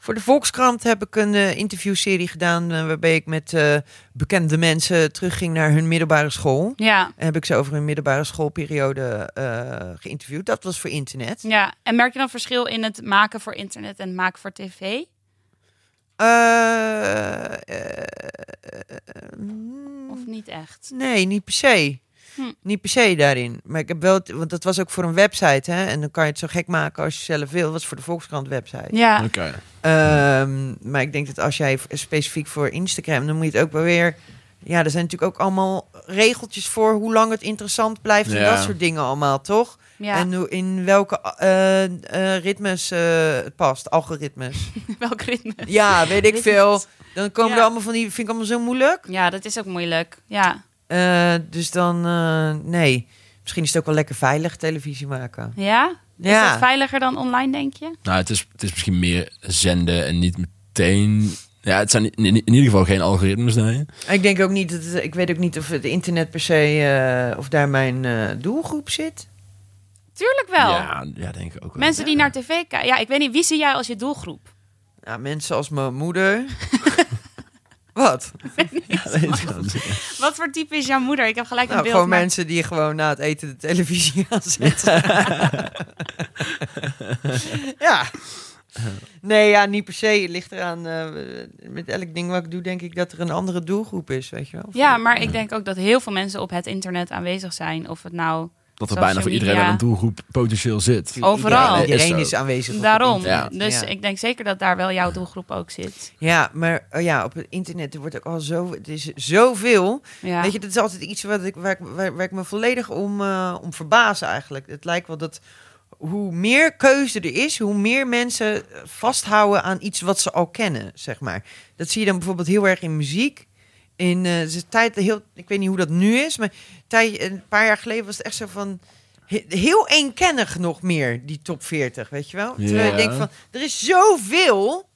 voor de Volkskrant heb ik een eh, interviewserie gedaan... eh, waarbij ik met eh, bekende mensen terugging naar hun middelbare school. Ja, En heb ik ze over hun middelbare schoolperiode geïnterviewd. Dat was voor internet. ja. En merk je dan verschil in het maken voor internet en maken voor tv? Of niet echt? Nee, niet per se. Hm. Niet per se daarin. Maar ik heb wel, het- want dat was ook voor een website, hè? En dan kan je het zo gek maken als je zelf wil. Dat was voor de Volkskrant website. Ja. Oké. Ehm, maar ik denk dat als jij specifiek voor Instagram, dan moet je het ook wel weer. Ja, er zijn natuurlijk ook allemaal regeltjes voor hoe lang het interessant blijft en Ja. dat soort dingen allemaal, toch? Ja, En hoe, in welke eh, eh, ritmes eh, het past, algoritmes. welk ritme? ja, weet ik Ritmes. veel. Dan komen Ja. er allemaal van die, vind ik allemaal zo moeilijk. Ja, dat is ook moeilijk. Ja, Eh, dus dan, eh, nee. Misschien is het ook wel lekker veilig televisie maken. ja? Is Ja. dat veiliger dan online, denk je? Nou, het is, het is misschien meer zenden en niet meteen... Ja, het zijn in, in ieder geval geen algoritmes, nee. Ik denk ook niet dat het- ik weet ook niet of het internet per se, eh, of daar mijn eh, doelgroep zit. Tuurlijk wel. Ja, ja, denk ik ook wel. Mensen die naar tv kijken. Ja, ik weet niet, wie zie jij als je doelgroep? Nou, mensen als mijn moeder. Wat? Wat voor type is jouw moeder? Ik heb gelijk een Nou, beeld. gewoon maar- mensen die gewoon na het eten de televisie aanzetten. ja. Nee, ja, niet per se. Het ligt eraan. eh, met elk ding wat ik doe, denk ik dat er een andere doelgroep is, weet je wel. Ja, maar ik denk ook dat heel veel mensen op het internet aanwezig zijn. Of het nou Dat er social bijna voor iedereen media- wel een doelgroep potentieel zit. overal. Ja, Iedereen is aanwezig. daarom. Ja. Dus Ja. ik denk zeker dat daar wel jouw doelgroep ook zit. Ja, maar oh ja, op het internet er wordt ook al zo, het is zoveel. Ja. Weet je, dat is altijd iets wat ik, waar, ik, waar, waar ik me volledig om, eh, om verbaas eigenlijk. Het lijkt wel dat hoe meer keuze er is, hoe meer mensen vasthouden aan iets wat ze al kennen, zeg maar. Dat zie je dan bijvoorbeeld heel erg in muziek. In eh, de tijd, heel, ik weet niet hoe dat nu is, maar tijd, een paar jaar geleden was het echt zo van he- heel eenkennig nog meer, die top 40, weet je wel? Terwijl Ja. ik denk van, er is zoveel.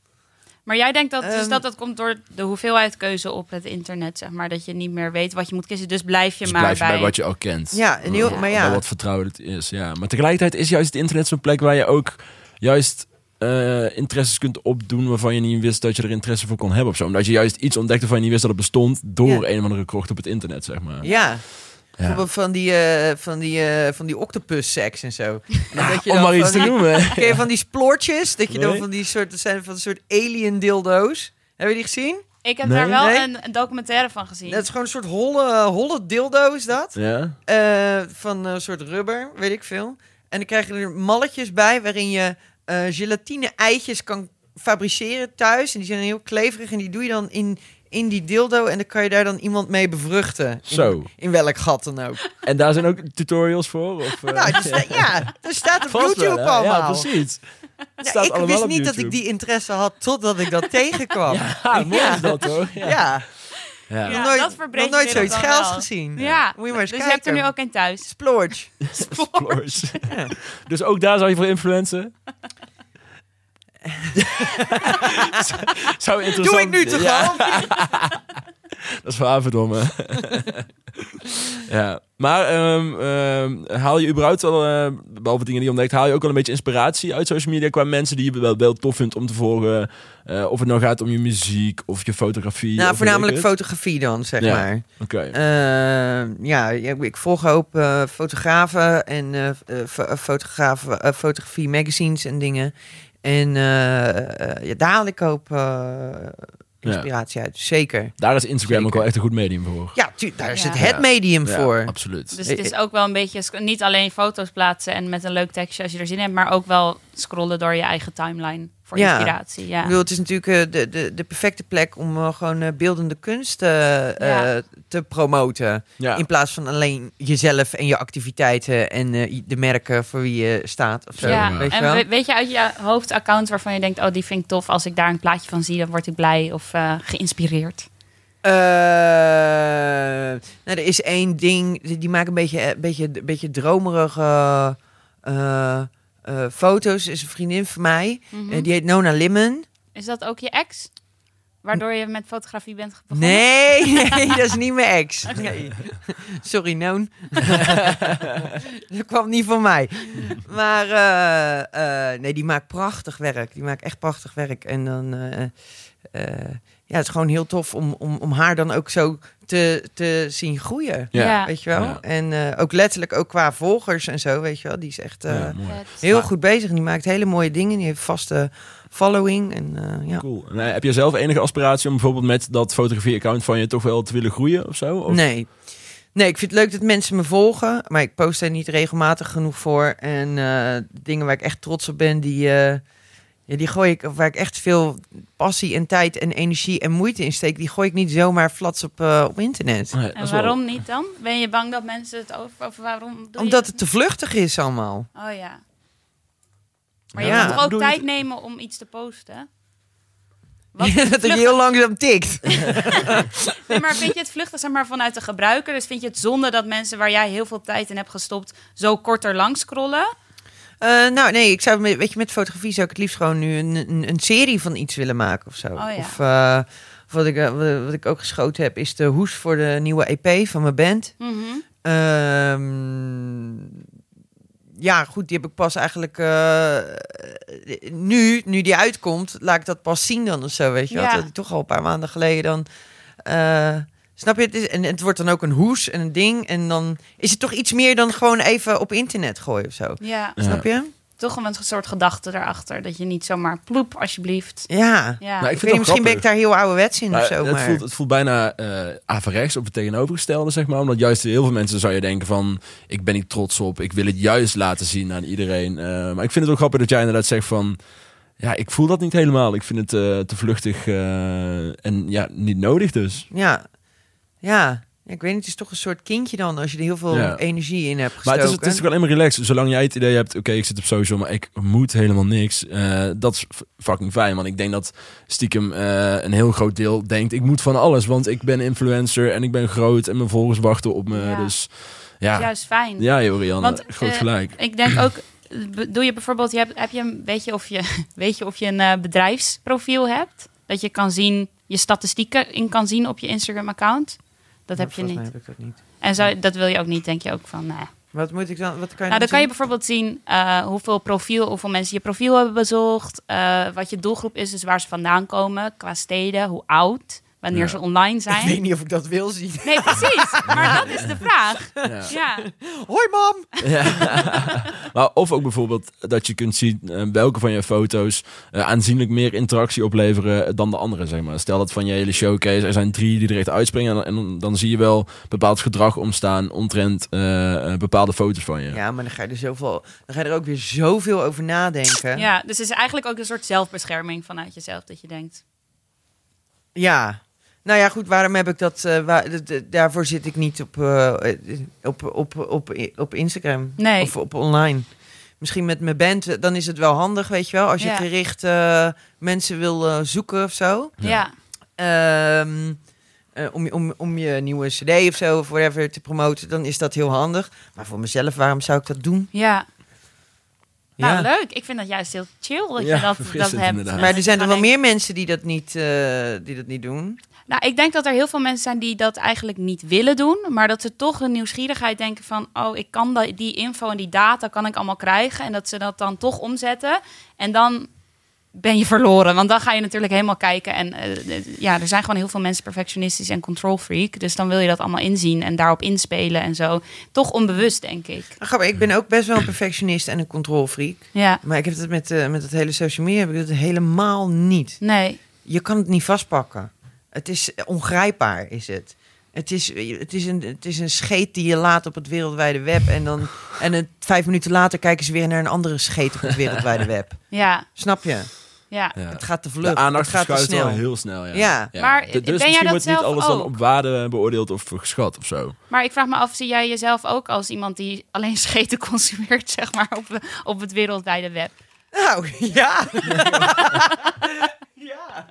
Maar jij denkt dat, dus Ehm, dat dat komt door de hoeveelheid keuze op het internet, zeg maar. Dat je niet meer weet wat je moet kiezen. Dus blijf je Dus maar blijf je bij... bij wat je al kent. Ja, en heel, Ja. maar Bij ja. wat vertrouwd het is, ja. Maar tegelijkertijd is juist het internet zo'n plek waar je ook juist eh, interesses kunt opdoen waarvan je niet wist dat je er interesse voor kon hebben of zo. Omdat je juist iets ontdekte waarvan je niet wist dat het bestond door Ja. een of andere krocht op het internet, zeg maar. Ja, van die, eh, van die, eh, van die octopus seks en zo. En dat je Om dan maar iets van te noemen. Ken je van die sploortjes? Dat je dan van die soort, zijn van een soort alien dildo's. Heb je die gezien? Ik heb Nee. daar wel Nee? een, een documentaire van gezien. Dat is gewoon een soort holle, holle dildo is dat. Ja? Eh, van een soort rubber, weet ik veel. En dan krijg je er malletjes bij waarin je eh, gelatine eitjes kan fabriceren thuis. En die zijn heel kleverig en die doe je dan in, in die dildo. En dan kan je daar dan iemand mee bevruchten. In, Zo. In welk gat dan ook. En daar zijn ook tutorials voor? Of? Nou, dus, eh, ja, er staat op Vast wel, YouTube hè? allemaal. Ja, precies. Ik wist niet dat ik die interesse had totdat ik dat tegenkwam. Ja, Ja, mooi Ja. is dat hoor. Ja. ja. Ja. Ja, nog nooit, dat verbreekt nog nooit zoiets geils gezien. Ja, Moet je maar eens dus je hebt er nu ook een thuis. Splorge. Explorers. Dus ook daar zou je voor influencen? zou interessant Doe ik nu toch Ja, al? Dat is voor verdomme. ja. Maar ehm, ehm, haal je überhaupt wel, eh, behalve dingen die je ontdekt, haal je ook wel een beetje inspiratie uit social media qua mensen die je wel, wel tof vindt om te volgen? Eh, of het nou gaat om je muziek of je fotografie. Nou, voornamelijk fotografie dan, zeg Ja. maar. Oké. Eh, ja, ik volg een hoop eh, fotografen en fo- fotografen, fotografie magazines en dingen. En eh, ja, daar haal ik hoop eh, inspiratie uit. Zeker. Daar is Instagram ook wel echt een goed medium voor. Ja, tu- daar is Ja. het het medium Ja, voor. absoluut. Dus het is ook wel een beetje sc- niet alleen foto's plaatsen en met een leuk tekstje als je er zin in hebt, maar ook wel scrollen door je eigen timeline. Voor Ja. inspiratie. Ja. Ik bedoel, het is natuurlijk eh, de, de, de perfecte plek om eh, gewoon eh, beeldende kunst Ja. te promoten. Ja. In plaats van alleen jezelf en je activiteiten en eh, de merken voor wie je staat. Of zo, ja, weet je en wel? weet je uit je hoofd account waarvan je denkt, oh die vind ik tof. Als ik daar een plaatje van zie, dan word ik blij of eh, geïnspireerd. Eh, nou, er is één ding, die, maakt een beetje, een beetje, een beetje dromerige eh, eh, foto's. is een vriendin van mij. Mhm. Eh, die heet Nona Limmen. Is dat ook je ex? Waardoor je met fotografie bent begonnen? Nee, nee, dat is niet mijn ex. Nee. Sorry, Noon. dat kwam niet van mij. Maar eh, nee, die maakt prachtig werk. Die maakt echt prachtig werk. En dan, ja, het is gewoon heel tof om, om, om haar dan ook zo te, te zien groeien. Ja. Weet je wel? Ja. En eh, ook letterlijk ook qua volgers en zo, weet je wel. Die is echt eh, Ja, heel goed bezig. Die maakt hele mooie dingen. Die heeft vaste following. En eh, ja. Cool. En, heb je zelf enige aspiratie om bijvoorbeeld met dat fotografie-account van je toch wel te willen groeien of zo? Of? Nee. Nee, ik vind het leuk dat mensen me volgen, maar ik post er niet regelmatig genoeg voor. En eh, dingen waar ik echt trots op ben, die, eh, ja, die gooi ik, of waar ik echt veel passie en tijd en energie en moeite in steek, die gooi ik niet zomaar flats op, eh, op internet. Nee, En wel- waarom niet dan? Ben je bang dat mensen het over... Of waarom doe je Omdat het te vluchtig is allemaal. Oh ja. Maar je Ja. moet toch ook je tijd het- nemen om iets te posten? Wat Ja, dat het vluchtig- heel langzaam tikt. Nee, maar vind je het vluchtig zeg maar, vanuit de gebruiker? Dus vind je het zonde dat mensen waar jij heel veel tijd in hebt gestopt... zo korter langs scrollen? Eh, nou, nee, ik zou, met- weet je, met fotografie zou ik het liefst gewoon nu een, een, een serie van iets willen maken of zo. Oh ja. Of eh, wat, ik, eh, wat ik ook geschoten heb, is de hoes voor de nieuwe EP van mijn band. Mhm. Ehm, ja, goed, die heb ik pas eigenlijk nu, nu die uitkomt, laat ik dat pas zien dan of zo, weet je wel. Ja. Dat had ik toch al een paar maanden geleden dan. Snap je? Het is, en het wordt dan ook een hoes en een ding. En dan is het toch iets meer dan gewoon even op internet gooien of zo. Ja. Snap je? toch een soort gedachte daarachter. Dat je niet zomaar ploep, alsjeblieft. Ja. Ja, Maar ik vind het misschien ben ik grappig. daar heel ouderwets in of Maar zo. het, Maar... voelt, het voelt bijna eh averechts op het tegenovergestelde, zeg maar. Omdat juist heel veel mensen zou je denken van... ik ben niet trots op, ik wil het juist laten zien aan iedereen. Eh, maar ik vind het ook grappig dat jij inderdaad zegt van... ja, ik voel dat niet helemaal. Ik vind het eh, te vluchtig eh, en ja, niet nodig dus. Ja. Ja. Ik weet niet, het is toch een soort kindje dan als je er heel veel Ja. energie in hebt Maar gestoken. het is, het is toch alleen maar relaxed. Zolang jij het idee hebt, oké, ik zit op social, maar ik moet helemaal niks. eh, dat is fucking fijn. Want ik denk dat stiekem eh, een heel groot deel denkt, ik moet van alles. Want ik ben influencer en ik ben groot en mijn volgers wachten op me. Ja. Dus is ja, juist fijn. ja Jorianne, Want, groot eh, gelijk. Ik denk ook, doe je bijvoorbeeld, je hebt, heb je, een- weet, je of je, weet je of je een eh, bedrijfsprofiel hebt? Dat je kan zien, je statistieken in kan zien op je Instagram-account? Dat heb je niet. mij heb ik dat niet. En zou, dat wil je ook niet, denk je ook van, nee. Wat moet ik dan? Wat kan je Nou, dan kan je bijvoorbeeld zien eh, hoeveel profiel, hoeveel mensen je profiel hebben bezocht, eh, wat je doelgroep is, dus waar ze vandaan komen, qua steden, hoe oud, wanneer Ja. ze online Ik weet zijn. niet of ik dat wil zien. Nee, precies. Maar dat is de vraag. Ja. Ja, Hoi mam! Maar of ook bijvoorbeeld dat je kunt zien eh, welke van je foto's eh, aanzienlijk meer interactie opleveren dan de andere, zeg maar. Stel dat van je hele showcase, er zijn drie die echt uitspringen en, dan, zie je wel bepaald gedrag ontstaan omtrent eh, bepaalde foto's van je. Ja, maar dan ga je er zoveel, dan ga je er ook weer zoveel over nadenken. ja, dus het is eigenlijk ook een soort zelfbescherming vanuit jezelf, dat je denkt. Ja. Nou ja, goed, waarom heb ik dat? eh, waar, d- daarvoor zit ik niet op, eh, op, op, op, op Instagram Nee. of op online. Misschien met mijn band, eh, dan is het wel handig, weet je wel, als je Ja. gericht mensen wil zoeken of zo. Ja, Ehm, eh, om, je- om, om je nieuwe CD of zo of whatever te promoten, dan is dat heel handig. Maar voor mezelf, waarom zou ik dat doen? ja. Nou, Ja. leuk. Ik vind dat juist heel chill dat Ja, je dat, hebt. inderdaad. Maar er zijn er wel meer mensen die dat niet, eh, die dat niet doen. Nou, ik denk dat er heel veel mensen zijn die dat eigenlijk niet willen doen, maar dat ze toch een nieuwsgierigheid denken van, oh, ik kan die info en die data kan ik allemaal krijgen en dat ze dat dan toch omzetten en dan ben je verloren, want dan ga je natuurlijk helemaal kijken en eh, d- ja, er zijn gewoon heel veel mensen perfectionistisch en control freak, dus dan wil je dat allemaal inzien en daarop inspelen en zo. Toch onbewust, denk ik. Grappig, ik ben ook best wel een perfectionist en een controlfreak. Ja, Maar ik heb het met, eh, met het hele social media heb ik het helemaal niet. nee. Je kan het niet vastpakken. Het is ongrijpbaar, is het. Het is, het, is een, het is een scheet die je laat op het wereldwijde web. En, dan, en het, vijf minuten later kijken ze weer naar een andere scheet op het wereldwijde web. Ja, Snap je? Ja. Ja. Het gaat te De vlug. aandacht het gaat te wel snel. heel snel. Ja. Ja. Maar D- ben dus jij misschien dat wordt niet zelf alles dan op waarde beoordeeld of geschat of zo. Maar ik vraag me af, zie jij jezelf ook als iemand die alleen scheten consumeert, zeg maar, op, op het wereldwijde web? Nou, ja. ja.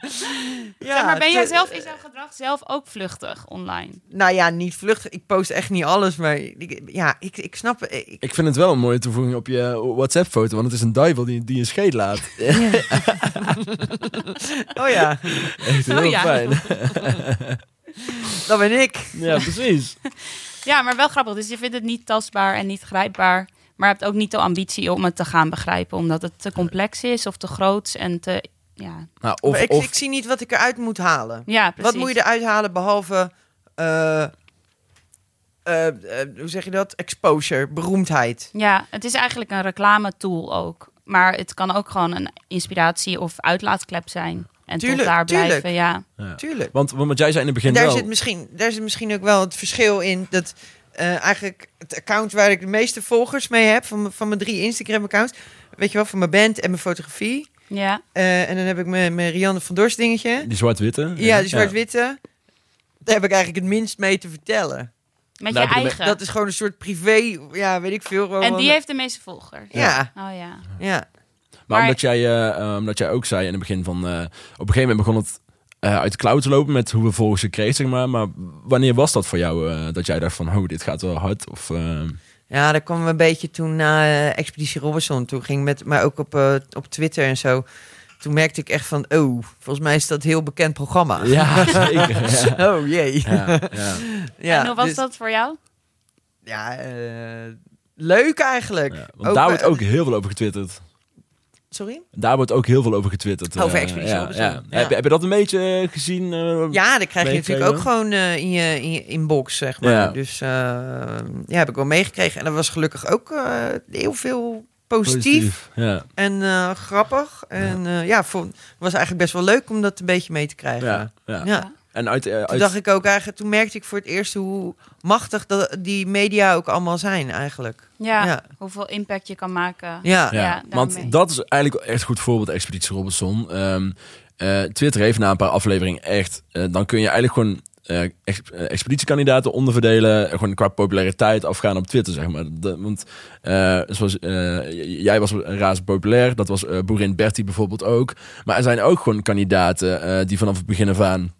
ja. zeg maar, ben jij zelf, is jouw gedrag zelf ook vluchtig online? Nou ja, niet vluchtig. Ik post echt niet alles, maar ik, ja, ik, ik snap... Ik, Ik vind het wel een mooie toevoeging op je WhatsApp-foto, want het is een duivel die, die een scheet laat. oh ja, Echt heel Oh ja. fijn. dat ben ik. Ja, precies. Ja, maar wel grappig. Dus je vindt het niet tastbaar en niet grijpbaar. Maar je hebt ook niet de ambitie om het te gaan begrijpen. Omdat het te complex is of te groot en te... Ja, Nou, of, ik, of ik zie niet wat ik eruit moet halen. ja precies. Wat moet je eruit halen behalve... eh, eh, eh, hoe zeg je dat? Exposure, beroemdheid. Ja, het is eigenlijk een reclame tool ook. Maar het kan ook gewoon een inspiratie of uitlaatklep zijn. En Tuurlijk, tot daar tuurlijk. blijven, ja. ja. Tuurlijk. Want, want jij zei in het begin En daar wel... zit, misschien, daar zit misschien ook wel het verschil in dat eh, eigenlijk het account waar ik de meeste volgers mee heb, van, mijn- van mijn drie Instagram-accounts, weet je wel, van mijn band en mijn fotografie. Ja, Eh, en dan heb ik mijn, mijn Rianne van Dorst dingetje. Die zwart-witte. Ja, die zwart-witte. Daar heb ik eigenlijk het minst mee te vertellen. met Nou, je eigen. Dat is gewoon een soort privé, ja, weet ik veel. gewoon en die heeft de meeste volgers. Ja, Oh ja. ja. Maar, Maar- omdat, jij, eh, eh, omdat jij ook zei in het begin van... eh, op een gegeven moment begon het eh, uit de klauw te lopen met hoeveel volgers je kreeg, zeg maar. Maar wanneer was dat voor jou eh, dat jij dacht van, oh, dit gaat wel hard? Of, Ja, dat kwam een beetje toen na eh, Expeditie Robinson. Toen ging met, maar ook op, eh, op Twitter en zo. Toen merkte ik echt van, oh, volgens mij is dat een heel bekend programma. ja, zeker. Ja. Oh jee. Ja, ja. Ja, en hoe was dus- dat voor jou? Ja, eh, leuk eigenlijk. Ja, want daar wordt ook heel veel over getwitterd. Sorry? Daar wordt ook heel veel over getwitterd. Over eh, Expeditie ja, ja. ja. Heb, je- heb je dat een beetje eh, gezien? eh? Ja, dan krijg je natuurlijk ook gewoon in je in je inbox, zeg maar. Ja. Dus ja, heb ik wel meegekregen. En dat was gelukkig ook heel veel positief, Ja, en grappig. En ja, ja vond, was eigenlijk best wel leuk om dat een beetje mee te krijgen. ja, ja. Ja. En uit, eh, Toen uit, dacht ik ook eigenlijk, toen merkte ik voor het eerst hoe machtig dat die media ook allemaal zijn eigenlijk. Ja, Ja. hoeveel impact je kan maken. Ja, ja, want dat is eigenlijk echt een goed voorbeeld, Expeditie Robinson. Ehm, eh, Twitter heeft na een paar afleveringen echt... eh, dan kun je eigenlijk gewoon eh, eh, expeditiekandidaten onderverdelen. Gewoon qua populariteit afgaan op Twitter, zeg maar. De- want eh, zoals, jij was razend populair. Dat was eh Boerin Bertie bijvoorbeeld ook. Maar er zijn ook gewoon kandidaten eh, die vanaf het begin af aan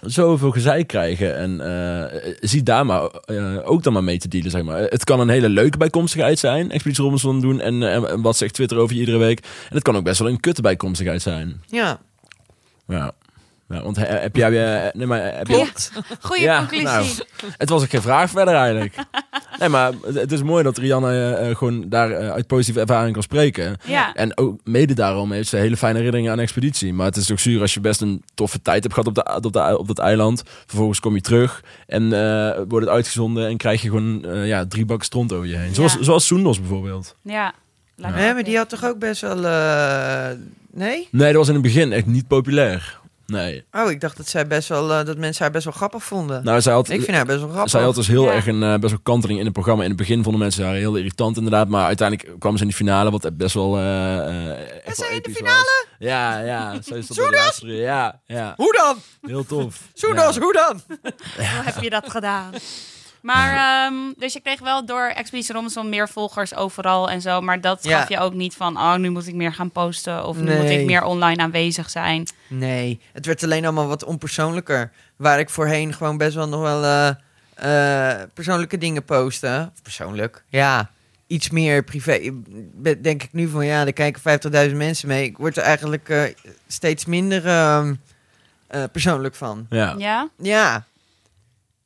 zoveel gezeik krijgen. En eh, zie daar maar eh, ook dan maar mee te dealen, zeg maar. Het kan een hele leuke bijkomstigheid zijn, Expeditie Robinson doen. En, eh, en wat zegt Twitter over je iedere week. En het kan ook best wel een kutte bijkomstigheid zijn. ja. Ja. Ja, want he- heb jij... eh, nee, maar heb je, klopt. Goeie Ja, conclusie. nou. het was ook geen vraag verder eigenlijk. nee, maar het- is mooi dat Rianne eh, eh, gewoon daar eh, uit positieve ervaring kan spreken. ja. En ook mede daarom heeft ze hele fijne herinneringen aan de expeditie. Maar het is ook zuur als je best een toffe tijd hebt gehad op, de, op, de, op dat eiland. Vervolgens kom je terug en eh, wordt het uitgezonden en krijg je gewoon eh, ja, drie bakken stront over je heen. Zoals, Ja. zoals Soendos bijvoorbeeld. ja. Ook maar die had toch ook best wel... eh, nee? Nee, dat was in het begin echt niet populair. Nee. Oh, ik dacht dat, zij best wel, eh, dat mensen haar best wel grappig vonden. Nou, zij had, ik vind haar best wel grappig. zij had dus heel Ja. erg een eh, best wel kanteling in het programma. In het begin vonden mensen haar heel irritant inderdaad. Maar uiteindelijk kwam ze in de finale, wat best wel... eh eh, echt zij in de finale? was. Ja, ja. Zij stond Soendos? bij de laatste drie. Ja, ja. Hoe dan? Heel tof. Soenos, Ja. hoe dan? Hoe heb je dat gedaan? Maar, ehm, dus je kreeg wel door Expeditie Robinson meer volgers overal en zo. Maar dat Ja. gaf je ook niet van, oh, nu moet ik meer gaan posten. Of nu Nee. moet ik meer online aanwezig zijn. Nee, het werd alleen allemaal wat onpersoonlijker. Waar ik voorheen gewoon best wel nog wel eh, eh, persoonlijke dingen postte. Of persoonlijk, ja. Iets meer privé. Denk ik nu van, ja, er kijken 50.000 mensen mee. Ik word er eigenlijk eh, steeds minder ehm, eh, persoonlijk van. Ja. Ja? Ja,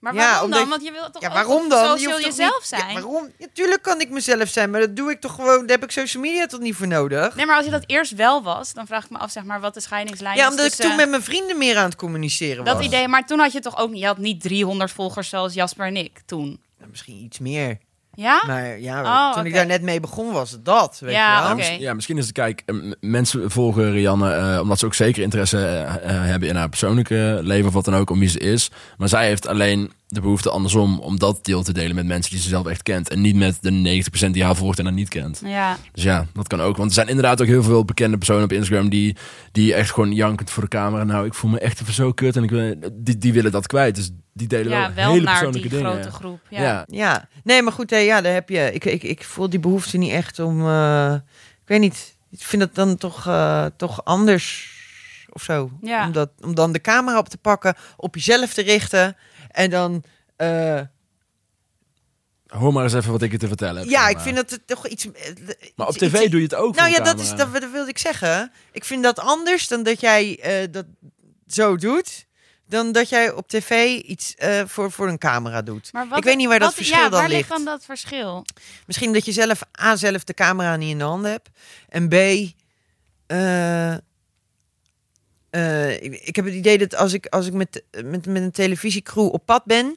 Maar Ja, waarom omdat dan? je- Want je wilt toch ja waarom dan? zoals Je je hoeft toch jezelf niet- Ja, zijn? waarom? Natuurlijk kan ik mezelf zijn, maar dat doe ik toch gewoon... Daar heb ik social media toch niet voor nodig? Nee, maar als je dat eerst wel was, dan vraag ik me af, zeg maar, wat de scheidingslijn Ja, is omdat ik toen met mijn vrienden meer aan het communiceren Dat was. idee, maar toen had je toch ook niet, je had niet 300 volgers zoals Jasper en ik toen. Nou, misschien iets meer. Ja? Maar ja, Oh, toen ik daar net mee begon was het dat, weet Ja, je wel. Ja, misschien is het, kijk, eh, mensen volgen Rianne eh, omdat ze ook zeker interesse eh, eh, hebben in haar persoonlijke leven of wat dan ook, om wie ze is. Maar zij heeft alleen de behoefte andersom om dat deel te delen met mensen die ze zelf echt kent. En niet met de 90% die haar volgt en haar niet kent. Ja. Dus ja, dat kan ook. Want er zijn inderdaad ook heel veel bekende personen op Instagram die, die echt gewoon jankend voor de camera. Nou, ik voel me echt even zo kut en ik, wil- die, die willen dat kwijt. Dus die delen ja, wel, wel hele naar persoonlijke die dingen. grote groep. Ja. Ja. Ja, nee, maar goed, eh, ja, daar heb je. Ik, ik, ik voel die behoefte niet echt om. eh, ik weet niet. Ik vind het dan toch, eh, toch anders of zo. Ja. Om, dat, om dan de camera op te pakken, op jezelf te richten en dan. eh, Hoor maar eens even wat ik je te vertellen heb. ja, ik vind dat het toch iets. eh, Maar op tv iets- doe je het ook Nou ja, dat, is, dat, dat wilde ik zeggen. Ik vind dat anders dan dat jij eh, dat zo doet. Dan dat jij op tv iets eh, voor, voor een camera doet. Maar wat, Ik weet niet waar dat wat- verschil ja, dan waar ligt. ligt dan dat verschil? Misschien dat je zelf A, zelf de camera niet in de hand hebt. En B, eh, eh, ik, ik heb het idee dat als ik, als ik met, met, met een televisiecrew op pad ben,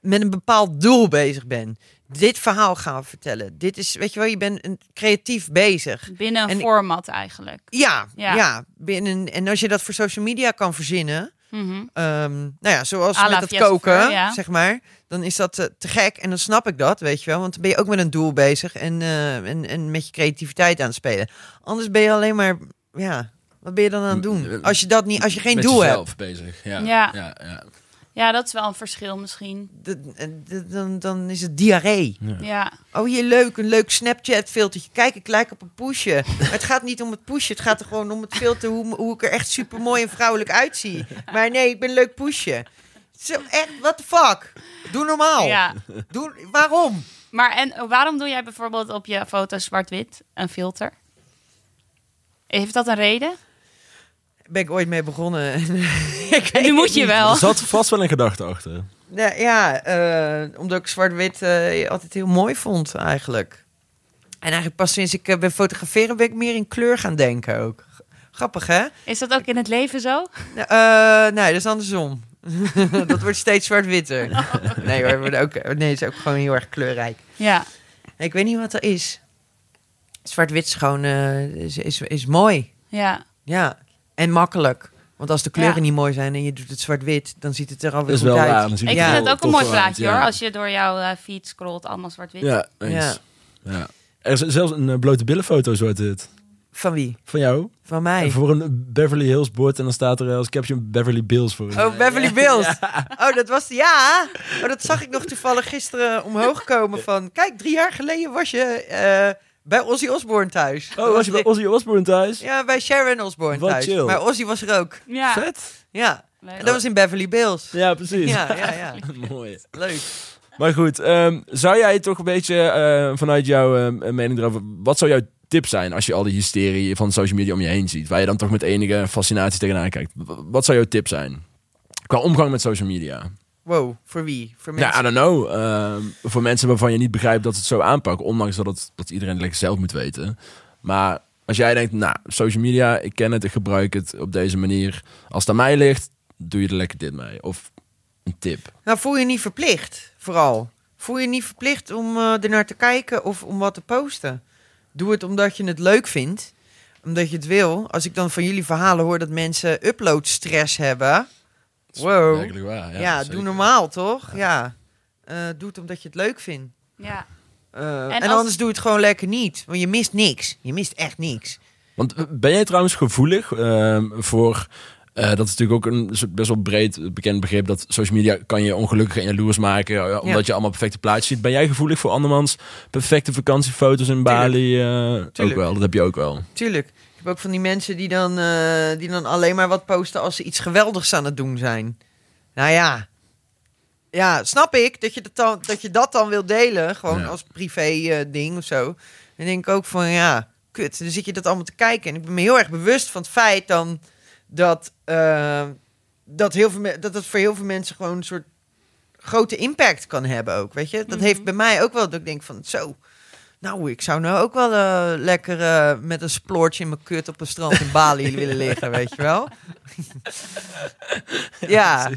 met een bepaald doel bezig ben. Dit verhaal gaan vertellen. Dit is, weet je wel, je bent een creatief bezig. Binnen een En format eigenlijk. Ja, Ja. ja. binnen, en als je dat voor social media kan verzinnen, Mhm. Ehm, nou ja, zoals met het Fiesta koken, Ver, ja. zeg maar. Dan is dat eh, te gek en dan snap ik dat, weet je wel. Want dan ben je ook met een doel bezig en, eh, en, en met je creativiteit aan het spelen. Anders ben je alleen maar, ja, wat ben je dan aan het doen? Als je, dat niet, als je geen Met doel hebt, bezig. Ja. Ja. Ja, ja. Ja, dat is wel een verschil misschien. d- dan, dan is het diarree. Ja. Oh, hier leuk, een leuk Snapchat-filtertje. Kijk, ik lijk op een poesje. Maar het gaat niet om het poesje, het gaat er gewoon om het filter, hoe, hoe ik er echt super mooi en vrouwelijk uitzie. Maar nee, ik ben een leuk poesje. Zo, echt, what the fuck? Doe normaal. ja. Doe, waarom? Maar en waarom doe jij bijvoorbeeld op je foto zwart-wit een filter? Heeft dat een reden? Ben ik ooit mee begonnen. ik weet Nu moet je wel. Er zat vast wel een gedachte achter. Nee, ja, eh, omdat ik zwart-wit eh, altijd heel mooi vond eigenlijk. En eigenlijk pas sinds ik eh, ben fotograferen ben ik meer in kleur gaan denken ook. Grappig, hè? Is dat ook in het leven zo? Nee, dat is andersom. dat wordt steeds zwart-witter. Nee hoor, we worden ook, nee, het is ook gewoon heel erg kleurrijk. Ja. Ik weet niet wat er is. Zwart-wit is gewoon eh, is, is, is mooi. Ja. Ja, en makkelijk. Want als de kleuren Ja. niet mooi zijn en je doet het zwart-wit, dan ziet het er alweer goed wel uit. raar. dan zie je Ik Ja. vind het ook een mooi plaatje ja. hoor. Als je door jouw eh, feed scrolt, allemaal zwart-wit. Ja, eens. Ja. Ja. Er is zelfs een eh, blote billenfoto, zo het. Van wie? Van jou. Van mij. En Voor een Beverly Hills bord. En dan staat er als caption Beverly Bills voor. Oh, Beverly Bills. Oh, dat was ja. Oh, dat zag ik nog toevallig gisteren omhoog komen van. Kijk, drie jaar geleden was je eh, bij Ozzy Osbourne thuis. Oh, was je bij Ozzy Osbourne thuis? Ja, bij Sharon Osbourne Wat thuis. chill. Maar Ozzy was er ook. Ja. Vet. Ja. Leuk. En dat was in Beverly Bills. Ja, precies. Ja, ja, ja. Mooi. Leuk. Maar goed, ehm, zou jij toch een beetje eh, vanuit jouw eh, mening erover... Wat zou jouw tip zijn als je al die hysterie van social media om je heen ziet? Waar je dan toch met enige fascinatie tegenaan kijkt. Wat zou jouw tip zijn? Qua omgang met social media. Wow, voor wie? Voor Ja, mensen? I don't know. Ehm, voor mensen waarvan je niet begrijpt dat ze het zo aanpakken. Ondanks dat, het, dat iedereen het lekker zelf moet weten. Maar als jij denkt, nou, social media, ik ken het, ik gebruik het op deze manier. Als het aan mij ligt, doe je er lekker dit mee. Of een tip. Nou, voel je niet verplicht, vooral. Voel je niet verplicht om uh, er naar te kijken of om wat te posten. Doe het omdat je het leuk vindt. Omdat je het wil. Als ik dan van jullie verhalen hoor dat mensen uploadstress hebben. Wow. Werkelijk waar. Ja, doe normaal, toch? Ja. Uh, doe het omdat je het leuk vindt. Ja. Uh, en, En en als- anders doe het gewoon lekker niet. Want je mist niks. Je mist echt niks. Want eh, ben jij trouwens gevoelig ehm, voor... eh, dat is natuurlijk ook een best wel breed bekend begrip... dat social media kan je ongelukkig en jaloers maken... eh, omdat Ja. je allemaal perfecte plaatjes ziet. Ben jij gevoelig voor andermans perfecte vakantiefoto's in Bali? eh, ook wel, dat heb je ook wel. Tuurlijk. Ik heb ook van die mensen die dan, uh, die dan alleen maar wat posten als ze iets geweldigs aan het doen zijn. Nou ja. Ja, snap ik dat je dat dan, dat, je dat dan wil delen. Gewoon Ja. als privé uh, ding of zo. Dan denk ik ook van ja, kut. Dan zit je dat allemaal te kijken. En ik ben me heel erg bewust van het feit dan dat, uh, dat, heel veel, dat het voor heel veel mensen gewoon een soort grote impact kan hebben ook. Weet je, dat Mhm. heeft bij mij ook wel dat ik denk van zo. Nou, ik zou nou ook wel eh, lekker eh, met een sploortje in mijn kut op een strand in Bali willen liggen, weet je wel? ja,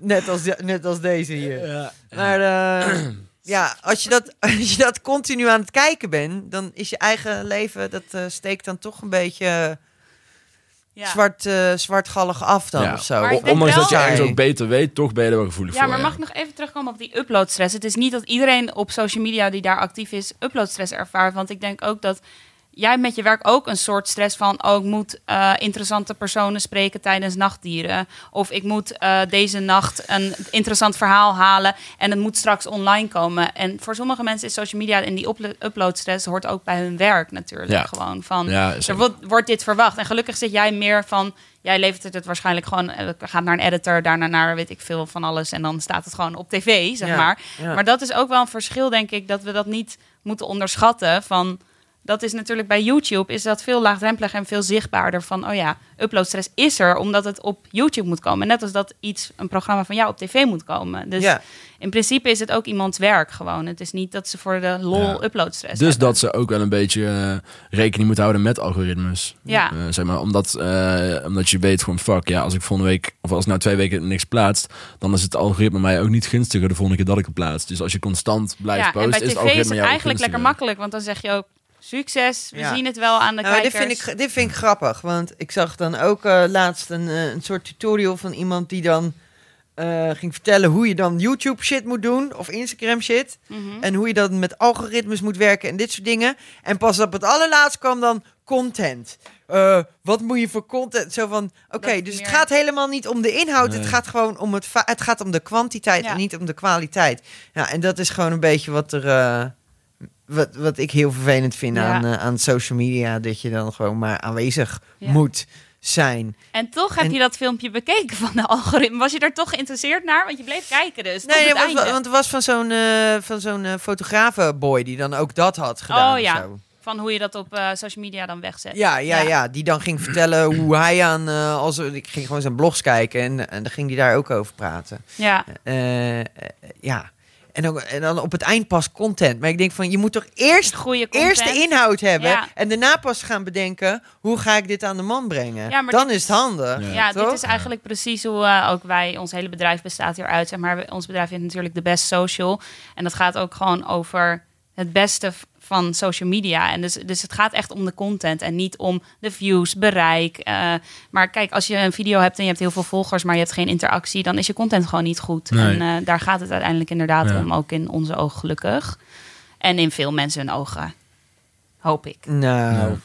net als, net als deze hier. Ja. Maar eh, ja, als je, dat, als je dat continu aan het kijken bent, dan is je eigen leven, dat steekt dan toch een beetje Ja. zwart, eh, zwartgallig af dan Ja. of zo. O- Ondanks dat je ergens ook beter weet, toch ben je er wel gevoelig Ja, voor. maar mag ik nog even terugkomen op die uploadstress? Het is niet dat iedereen op social media die daar actief is, uploadstress ervaart. Want ik denk ook dat jij met je werk ook een soort stress van... oh, ik moet eh, interessante personen spreken tijdens nachtdieren. Of ik moet eh, deze nacht een interessant verhaal halen... en het moet straks online komen. En voor sommige mensen is social media en die uplo- uploadstress... hoort ook bij hun werk natuurlijk Ja. gewoon. Van, Ja, er wordt, wordt dit verwacht. En gelukkig zit jij meer van... Jij levert het waarschijnlijk gewoon... eh, gaat naar een editor, daarna naar weet ik veel van alles... en dan staat het gewoon op tv, zeg Ja, maar. ja. Maar dat is ook wel een verschil, denk ik... dat we dat niet moeten onderschatten van... Dat is natuurlijk bij YouTube is dat veel laagdrempeliger en veel zichtbaarder van oh ja, uploadstress is er omdat het op YouTube moet komen. Net als dat iets een programma van jou op tv moet komen. Dus Ja. in principe is het ook iemands werk gewoon. Het is niet dat ze voor de lol Ja. uploadstress Dus hebben. dat ze ook wel een beetje eh, rekening moeten houden met algoritmes. Ja. Eh, zeg maar, omdat, eh, omdat je weet gewoon, fuck, ja, als ik volgende week, of als nou twee weken niks plaatst, dan is het algoritme mij ook niet gunstiger de volgende keer dat ik het plaats. Dus als je constant blijft ja, posten, en bij is het tv algoritme is het eigenlijk lekker makkelijk, want dan zeg je ook succes, we Ja. zien het wel aan de Nou, dit, kijkers. vind ik, dit vind ik grappig, want ik zag dan ook eh, laatst een, eh, een soort tutorial van iemand die dan eh, ging vertellen hoe je dan YouTube shit moet doen of Instagram shit. Mhm. En hoe je dan met algoritmes moet werken en dit soort dingen. En pas op het allerlaatst kwam dan content. Eh, wat moet je voor content? Zo van, oké, dus het gaat helemaal niet om de inhoud. Nee. Het gaat gewoon om het, het gaat om de kwantiteit Ja. en niet om de kwaliteit. Ja, en dat is gewoon een beetje wat er, eh, wat, wat ik heel vervelend vind Ja. aan, eh, aan social media. Dat je dan gewoon maar aanwezig Ja. moet zijn. En toch heb En- je dat filmpje bekeken van de algoritme. Was je daar toch geïnteresseerd naar? Want je bleef kijken dus. Nee, het want, want er was van zo'n eh van zo'n eh, fotografenboy die dan ook dat had gedaan. Oh ja. zo. Van hoe je dat op social media dan wegzet. Ja, ja, Ja. ja, die dan ging vertellen hoe hij aan... als, ik ging gewoon zijn blogs kijken en, en dan ging hij daar ook over praten. Ja. Ja, en dan, en dan op het eind pas content. Maar ik denk van, je moet toch eerst, Goede content. eerst de inhoud hebben... Ja. en daarna pas gaan bedenken, hoe ga ik dit aan de man brengen? Ja, maar dan dit is het handig. Ja. Ja, toch? dit is eigenlijk precies hoe eh, ook wij, ons hele bedrijf bestaat hieruit. Zeg maar, ons bedrijf heeft natuurlijk de best social. En dat gaat ook gewoon over het beste van social media. En dus, dus het gaat echt om de content en niet om de views, bereik. eh, maar kijk, als je een video hebt en je hebt heel veel volgers, maar je hebt geen interactie, dan is je content gewoon niet goed. Nee. En eh, daar gaat het uiteindelijk inderdaad Ja. om, ook in onze ogen gelukkig. En in veel mensen hun ogen. Hoop ik. Nou, Ja.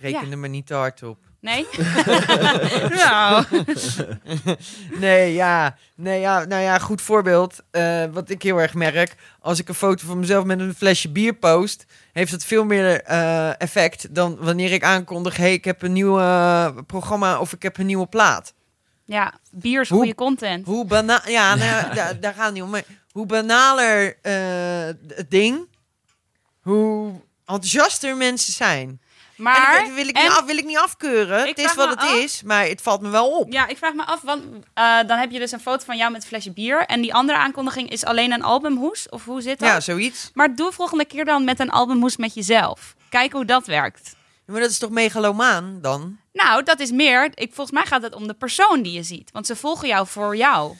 reken er maar niet te hard op. Nee? nou. Nee, ja. Nee, ja. Nou ja, goed voorbeeld. Eh, wat ik heel erg merk. Als ik een foto van mezelf met een flesje bier post... heeft het veel meer eh, effect dan wanneer ik aankondig... hey, ik heb een nieuw eh, programma of ik heb een nieuwe plaat. Ja, bier is goede content. Hoe banaal... Ja, nou, daar, daar gaat het niet om. Maar hoe banaler het ding... hoe enthousiaster mensen zijn. Maar, en dat wil ik, en- niet af, wil ik niet afkeuren. Het is wat het af- is, maar het valt me wel op. Ja, ik vraag me af, want eh, dan heb je dus een foto van jou met een flesje bier. En die andere aankondiging is alleen een albumhoes? Of hoe zit dat? Ja, zoiets. Maar doe volgende keer dan met een albumhoes met jezelf. Kijk hoe dat werkt. Maar dat is toch megalomaan dan? Nou, dat is meer. Ik, volgens mij gaat het om de persoon die je ziet. Want ze volgen jou voor jou.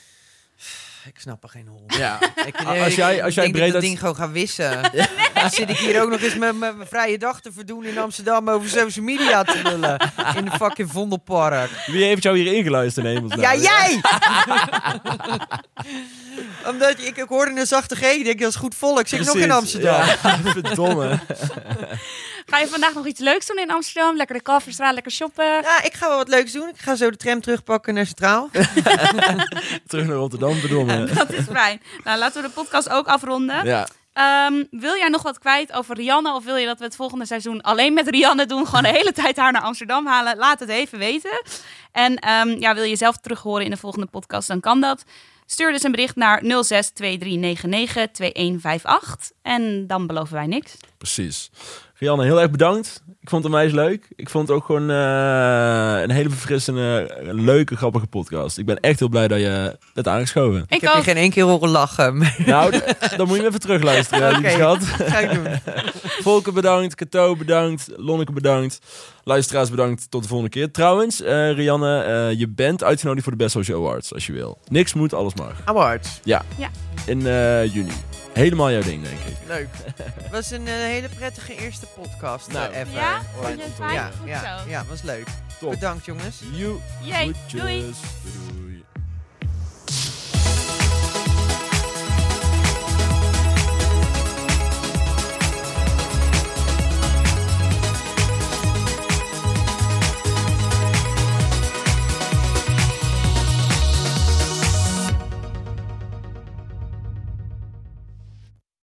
Ik snap er geen hol. Ja. Ik, Als jij- als jij ik breed dat ik ding gewoon ga wissen. Dan zit ik hier ook nog eens met mijn vrije dag te verdoen in Amsterdam over social media te lullen. In de fucking Vondelpark. Wie heeft jou hier ingeluisterd in hemelsnaam? Ja, jij! Omdat ik, ik hoorde een zachte G, ik denk dat is goed volk. Ik zit nog in. Amsterdam. Ja, verdomme. Ga je vandaag nog iets leuks doen in Amsterdam? Lekker de Kalverstraat, lekker shoppen? Ja, ik ga wel wat leuks doen. Ik ga zo de tram terugpakken naar Centraal. Terug naar Rotterdam, verdomme. Dat is fijn. Nou, laten we de podcast ook afronden. Ja. Ehm, wil jij nog wat kwijt over Rianne? Of wil je dat we het volgende seizoen alleen met Rianne doen? Gewoon de hele tijd haar naar Amsterdam halen? Laat het even weten. En ehm, ja, wil je zelf terug horen in de volgende podcast? Dan kan dat. Stuur dus een bericht naar 0623992158. En dan beloven wij niks. Precies. Rianne, heel erg bedankt. Ik vond het onwijs leuk. Ik vond het ook gewoon eh, een hele verfrissende, leuke, grappige podcast. Ik ben echt heel blij dat je het aangeschoven. Ik Ik heb je geen één keer horen lachen. Nou, dan moet je hem even terugluisteren, lieve schat. Ga ik doen. Volker bedankt, Kato bedankt, Lonneke bedankt. Luisteraars bedankt, tot de volgende keer. Trouwens, eh, Rianne, eh, je bent uitgenodigd voor de Best Social Awards, als je wil. Niks moet, alles mag. Awards. In eh, juni. Helemaal jouw ding, denk ik. Leuk. Het was een hele prettige eerste podcast Nou, ever. Ja? Hoor. Vond je het fijn? Ja, Goed ja, zo. ja, was leuk. Top. Bedankt jongens. You. Doei. Doei.